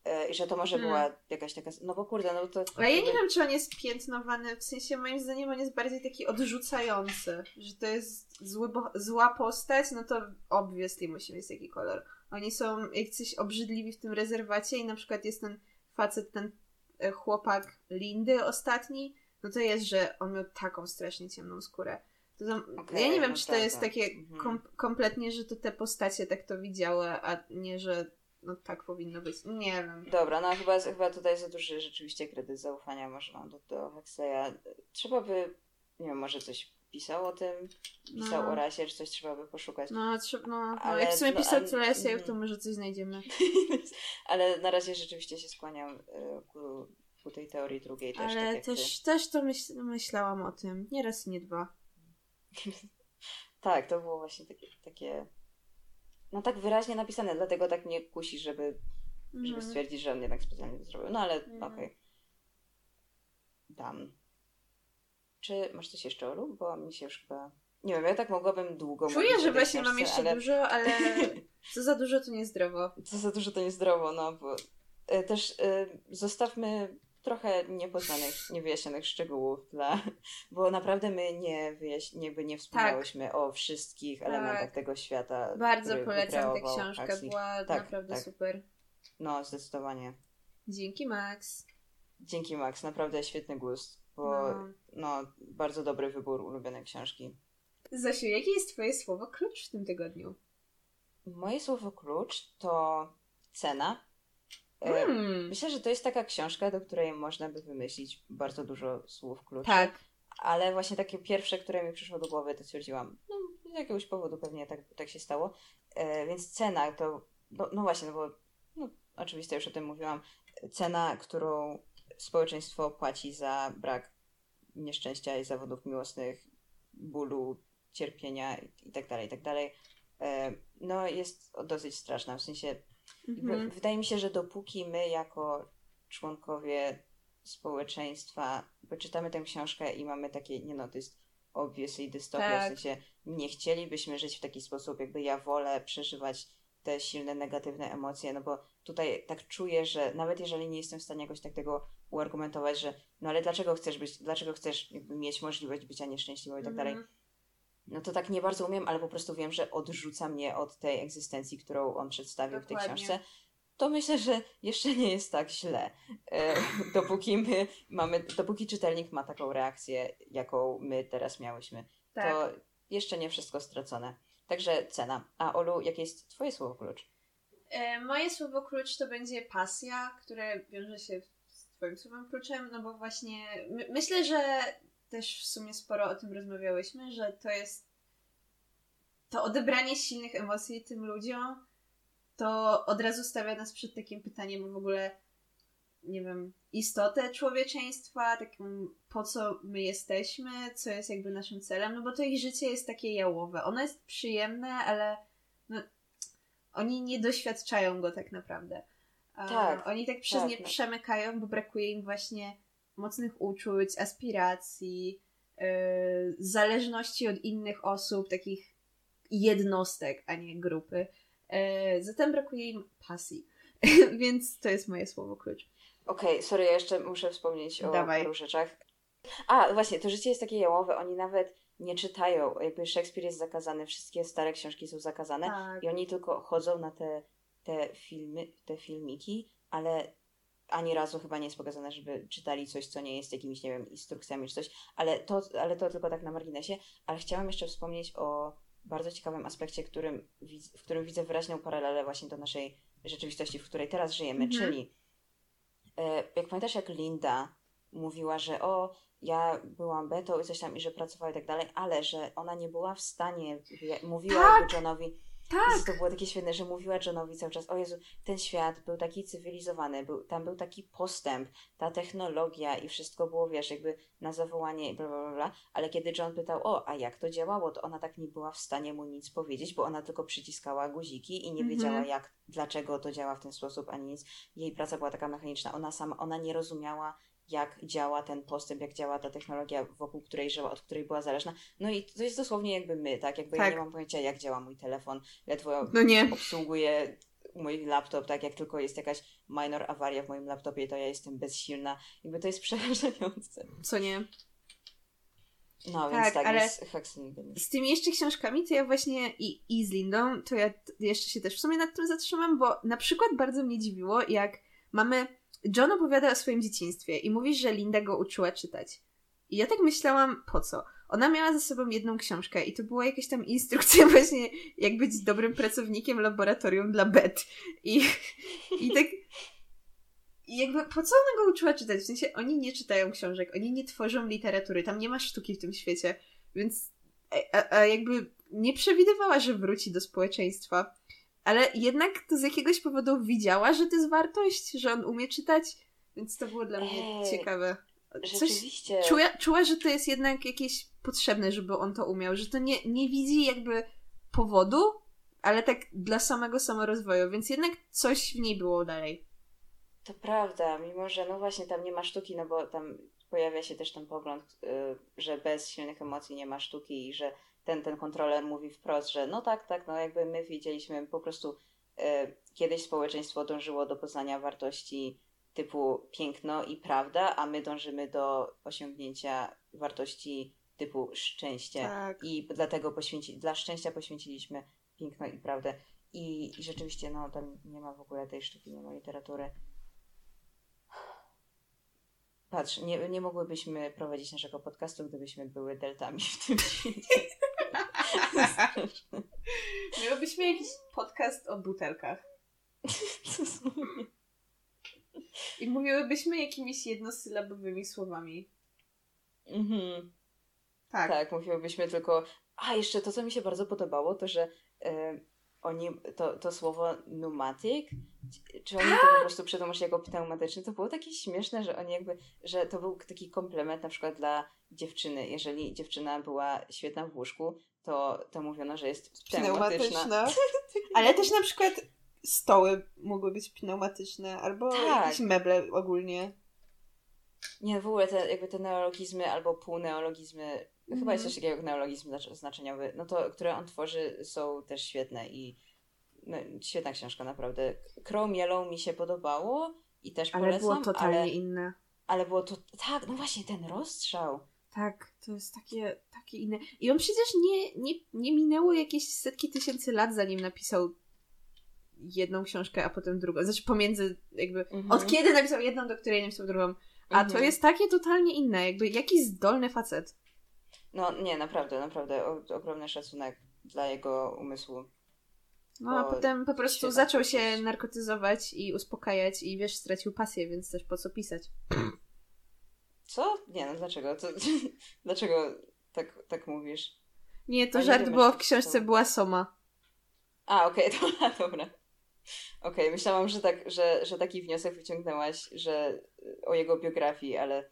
Speaker 2: E, I że to może była hmm. jakaś taka. No bo kurde, no to.
Speaker 1: Ale ja nie wiem, czy on jest piętnowany. W sensie, moim zdaniem, on jest bardziej taki odrzucający. Że to jest zły, zła postać, no to obviously musi mieć taki kolor. Oni są jacyś obrzydliwi w tym rezerwacie i na przykład jest ten facet, ten e, chłopak Lindy ostatni. No to jest, że on miał taką strasznie ciemną skórę. To, okay, ja nie wiem, no czy to tak, jest tak. takie mhm. kom kompletnie, że to te postacie tak to widziały, a nie, że no tak powinno być. Nie wiem.
Speaker 2: Dobra, no chyba, chyba tutaj za duży rzeczywiście kredyt zaufania może mam do, do Huxleya. Trzeba by, nie wiem, może coś pisał o tym, pisał no. o rasie, czy coś trzeba by poszukać.
Speaker 1: No, trzeba, no, no jak w sumie no, pisał co rasie, to mhm. może coś znajdziemy.
Speaker 2: ale na razie rzeczywiście się skłaniam y, ku, ku tej teorii drugiej też.
Speaker 1: Ale tak też, też to myśl, myślałam o tym. Nie raz, nie dwa.
Speaker 2: tak, to było właśnie takie, takie no tak wyraźnie napisane, dlatego tak mnie kusi, żeby, żeby mhm. stwierdzić, że on jednak specjalnie to zrobił. No ale mm. okej. Okay. Dam. Czy masz coś jeszcze, Olu? Bo mi się już chyba... Nie wiem, ja tak mogłabym długo
Speaker 1: Czuję, że właśnie mam jeszcze ale... dużo, ale co za dużo to niezdrowo.
Speaker 2: Co za dużo to niezdrowo, no bo e, też e, zostawmy trochę niepoznanych, niewyjaśnionych szczegółów dla, bo naprawdę my nie, wyjaś, nie, nie wspomniałyśmy tak. o wszystkich tak. elementach tego świata.
Speaker 1: Bardzo polecam tę książkę, była tak, naprawdę tak. super.
Speaker 2: No, zdecydowanie.
Speaker 1: Dzięki Max.
Speaker 2: Dzięki Max, naprawdę świetny gust, bo no. no bardzo dobry wybór ulubionej książki.
Speaker 1: Zasiu, jakie jest twoje słowo klucz w tym tygodniu?
Speaker 2: Moje słowo klucz to cena Hmm. Myślę, że to jest taka książka, do której można by wymyślić bardzo dużo słów kluczy.
Speaker 1: Tak.
Speaker 2: Ale właśnie takie pierwsze, które mi przyszło do głowy, to stwierdziłam, no z jakiegoś powodu pewnie tak, tak się stało. E, więc cena to, no, no, właśnie, no bo no, oczywiście już o tym mówiłam, cena, którą społeczeństwo płaci za brak nieszczęścia i zawodów miłosnych, bólu, cierpienia itd., tak itd., tak e, no jest dosyć straszna. W sensie Mhm. Wydaje mi się, że dopóki my jako członkowie społeczeństwa czytamy tę książkę i mamy takie, nie no, to jest obviously dystopia, tak. w sensie nie chcielibyśmy żyć w taki sposób, jakby ja wolę przeżywać te silne, negatywne emocje, no bo tutaj tak czuję, że nawet jeżeli nie jestem w stanie jakoś tak tego uargumentować, że no ale dlaczego chcesz być, dlaczego chcesz jakby mieć możliwość bycia nieszczęśliwą i tak dalej, mhm no to tak nie bardzo umiem, ale po prostu wiem, że odrzuca mnie od tej egzystencji, którą on przedstawił Dokładnie. w tej książce. To myślę, że jeszcze nie jest tak źle. E, dopóki my mamy, dopóki czytelnik ma taką reakcję, jaką my teraz miałyśmy, tak. to jeszcze nie wszystko stracone. Także cena. A Olu, jakie jest Twoje słowo klucz?
Speaker 1: E, moje słowo klucz to będzie pasja, które wiąże się z Twoim słowem kluczem, no bo właśnie my, myślę, że też w sumie sporo o tym rozmawiałyśmy, że to jest to odebranie silnych emocji tym ludziom, to od razu stawia nas przed takim pytaniem w ogóle, nie wiem, istotę człowieczeństwa, taką po co my jesteśmy, co jest jakby naszym celem, no bo to ich życie jest takie jałowe. Ono jest przyjemne, ale no, oni nie doświadczają go tak naprawdę.
Speaker 2: Tak,
Speaker 1: oni tak przez tak, nie no. przemykają, bo brakuje im właśnie mocnych uczuć, aspiracji, yy, zależności od innych osób, takich jednostek, a nie grupy. Yy, zatem brakuje im pasji. Więc to jest moje słowo klucz.
Speaker 2: Okej, okay, sorry, ja jeszcze muszę wspomnieć o Dawaj. paru rzeczach. A, właśnie, to życie jest takie jałowe, oni nawet nie czytają, jakby Szekspir jest zakazany, wszystkie stare książki są zakazane tak. i oni tylko chodzą na te, te filmy, te filmiki, ale ani razu chyba nie jest pokazane, żeby czytali coś, co nie jest jakimiś, nie wiem, instrukcjami czy coś, ale to, ale to tylko tak na marginesie. Ale chciałam jeszcze wspomnieć o bardzo ciekawym aspekcie, którym, w którym widzę wyraźną paralelę właśnie do naszej rzeczywistości, w której teraz żyjemy, mhm. czyli e, jak pamiętasz, jak Linda mówiła, że o, ja byłam betą i coś tam, i że pracowała i tak dalej, ale że ona nie była w stanie, mówiła tak. Johnowi, Tak. to było takie świetne, że mówiła Johnowi cały czas, o Jezu, ten świat był taki cywilizowany, był, tam był taki postęp, ta technologia i wszystko było, wiesz, jakby na zawołanie i bla, bla, bla, ale kiedy John pytał, o, a jak to działało, to ona tak nie była w stanie mu nic powiedzieć, bo ona tylko przyciskała guziki i nie mhm. wiedziała, jak, dlaczego to działa w ten sposób, ani nic. Jej praca była taka mechaniczna, ona sama, ona nie rozumiała jak działa ten postęp, jak działa ta technologia, wokół której żyła, od której była zależna. No i to jest dosłownie jakby my, tak? Jakby tak. ja nie mam pojęcia, jak działa mój telefon, ledwo no nie. obsługuję mój laptop, tak? Jak tylko jest jakaś minor awaria w moim laptopie, to ja jestem bezsilna. Jakby to jest przerażające.
Speaker 1: Co nie?
Speaker 2: No, tak, więc tak, ale
Speaker 1: z tymi jeszcze książkami, to ja właśnie i, i z Lindą, to ja jeszcze się też w sumie nad tym zatrzymam, bo na przykład bardzo mnie dziwiło, jak mamy John opowiada o swoim dzieciństwie i mówi, że Linda go uczyła czytać. I ja tak myślałam, po co? Ona miała ze sobą jedną książkę i to była jakaś tam instrukcja właśnie, jak być dobrym pracownikiem laboratorium dla Bet. I, i tak... I jakby po co ona go uczyła czytać? W sensie oni nie czytają książek, oni nie tworzą literatury, tam nie ma sztuki w tym świecie, więc a, a jakby nie przewidywała, że wróci do społeczeństwa. Ale jednak to z jakiegoś powodu widziała, że to jest wartość, że on umie czytać, więc to było dla mnie Ej, ciekawe.
Speaker 2: Coś rzeczywiście.
Speaker 1: Czuła, czuła, że to jest jednak jakieś potrzebne, żeby on to umiał, że to nie, nie widzi jakby powodu, ale tak dla samego samorozwoju, więc jednak coś w niej było dalej.
Speaker 2: To prawda, mimo że no właśnie tam nie ma sztuki, no bo tam pojawia się też ten pogląd, yy, że bez silnych emocji nie ma sztuki i że ten, ten kontroler mówi wprost, że no tak, tak, no jakby my widzieliśmy po prostu e, kiedyś społeczeństwo dążyło do poznania wartości typu piękno i prawda, a my dążymy do osiągnięcia wartości typu szczęście. Tak. I dlatego poświęci, dla szczęścia poświęciliśmy piękno i prawdę. I, I rzeczywiście, no tam nie ma w ogóle tej sztuki, nie ma literatury. Patrz, nie, nie mogłybyśmy prowadzić naszego podcastu, gdybyśmy były deltami w tym świecie.
Speaker 1: Miałybyśmy jakiś podcast o butelkach. I mówiłybyśmy jakimiś jednosylabowymi słowami.
Speaker 2: Mhm. Tak. Tak, mówiłybyśmy tylko. A jeszcze to, co mi się bardzo podobało, to że e, oni, to, to słowo pneumatic, czy oni to po tak! prostu przetłumaczyli jako pneumatyczny, to było takie śmieszne, że oni jakby, że to był taki komplement na przykład dla dziewczyny. Jeżeli dziewczyna była świetna w łóżku, to, to mówiono, że jest pneumatyczna. pneumatyczna.
Speaker 1: Ale też na przykład stoły mogły być pneumatyczne, albo tak. jakieś meble ogólnie.
Speaker 2: Nie, w ogóle te, jakby te neologizmy albo półneologizmy, mm. chyba jest mhm. coś takiego jak neologizm znaczeniowy, no to, które on tworzy są też świetne i no, świetna książka naprawdę. Chrome Yellow mi się podobało i też
Speaker 1: ale
Speaker 2: polecam.
Speaker 1: Ale było totalnie ale, inne.
Speaker 2: Ale było to, tak, no właśnie, ten rozstrzał.
Speaker 1: Tak, to jest takie, takie inne. I on przecież nie, nie, nie minęło jakieś setki tysięcy lat, zanim napisał jedną książkę, a potem drugą. Znaczy pomiędzy jakby, mhm. od kiedy napisał jedną, do której napisał drugą. A mhm. to jest takie totalnie inne, jakby jaki zdolny facet.
Speaker 2: No nie, naprawdę, naprawdę o, ogromny szacunek dla jego umysłu.
Speaker 1: No a potem po prostu zaczął się narkotyzować i uspokajać i wiesz, stracił pasję, więc też po co pisać.
Speaker 2: Co? Nie no, dlaczego? To, dlaczego tak, tak mówisz?
Speaker 1: Nie, to A żart, nie bo w książce to... była Soma.
Speaker 2: A, okej, okay, to, dobra. Okej, okay, myślałam, że, tak, że, że taki wniosek wyciągnęłaś, że o jego biografii, ale,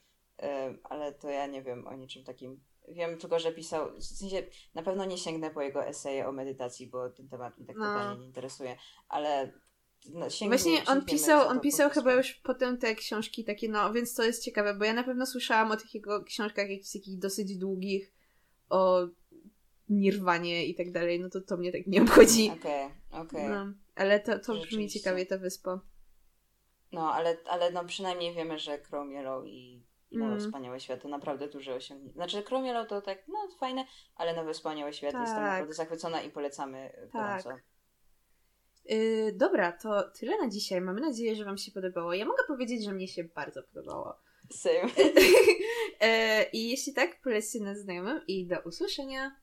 Speaker 2: ale to ja nie wiem o niczym takim. Wiem tylko, że pisał, w sensie na pewno nie sięgnę po jego eseje o medytacji, bo ten temat mnie tak no. totalnie nie interesuje, ale
Speaker 1: no, Właśnie on pisał, on pisał chyba już potem te książki takie, no więc to jest ciekawe, bo ja na pewno słyszałam o tych jego książkach jakichś takich dosyć długich, o nirwanie i tak dalej, no to to mnie tak nie obchodzi.
Speaker 2: Okej, okay, okej. Okay.
Speaker 1: No, ale to, to brzmi ciekawie, ta wyspa.
Speaker 2: No, ale, ale no przynajmniej wiemy, że Chrome Yellow i Nowe mm. Wspaniałe Świat to naprawdę duże osiągnięcie. Znaczy Chrome Yellow to tak, no fajne, ale Nowe Wspaniałe Świat tak. jestem naprawdę zachwycona i polecamy tak. gorąco.
Speaker 1: Yy, dobra, to tyle na dzisiaj. Mamy nadzieję, że Wam się podobało. Ja mogę powiedzieć, że mnie się bardzo podobało.
Speaker 2: Same.
Speaker 1: yy, I jeśli tak, polećcie nas znajomym i do usłyszenia.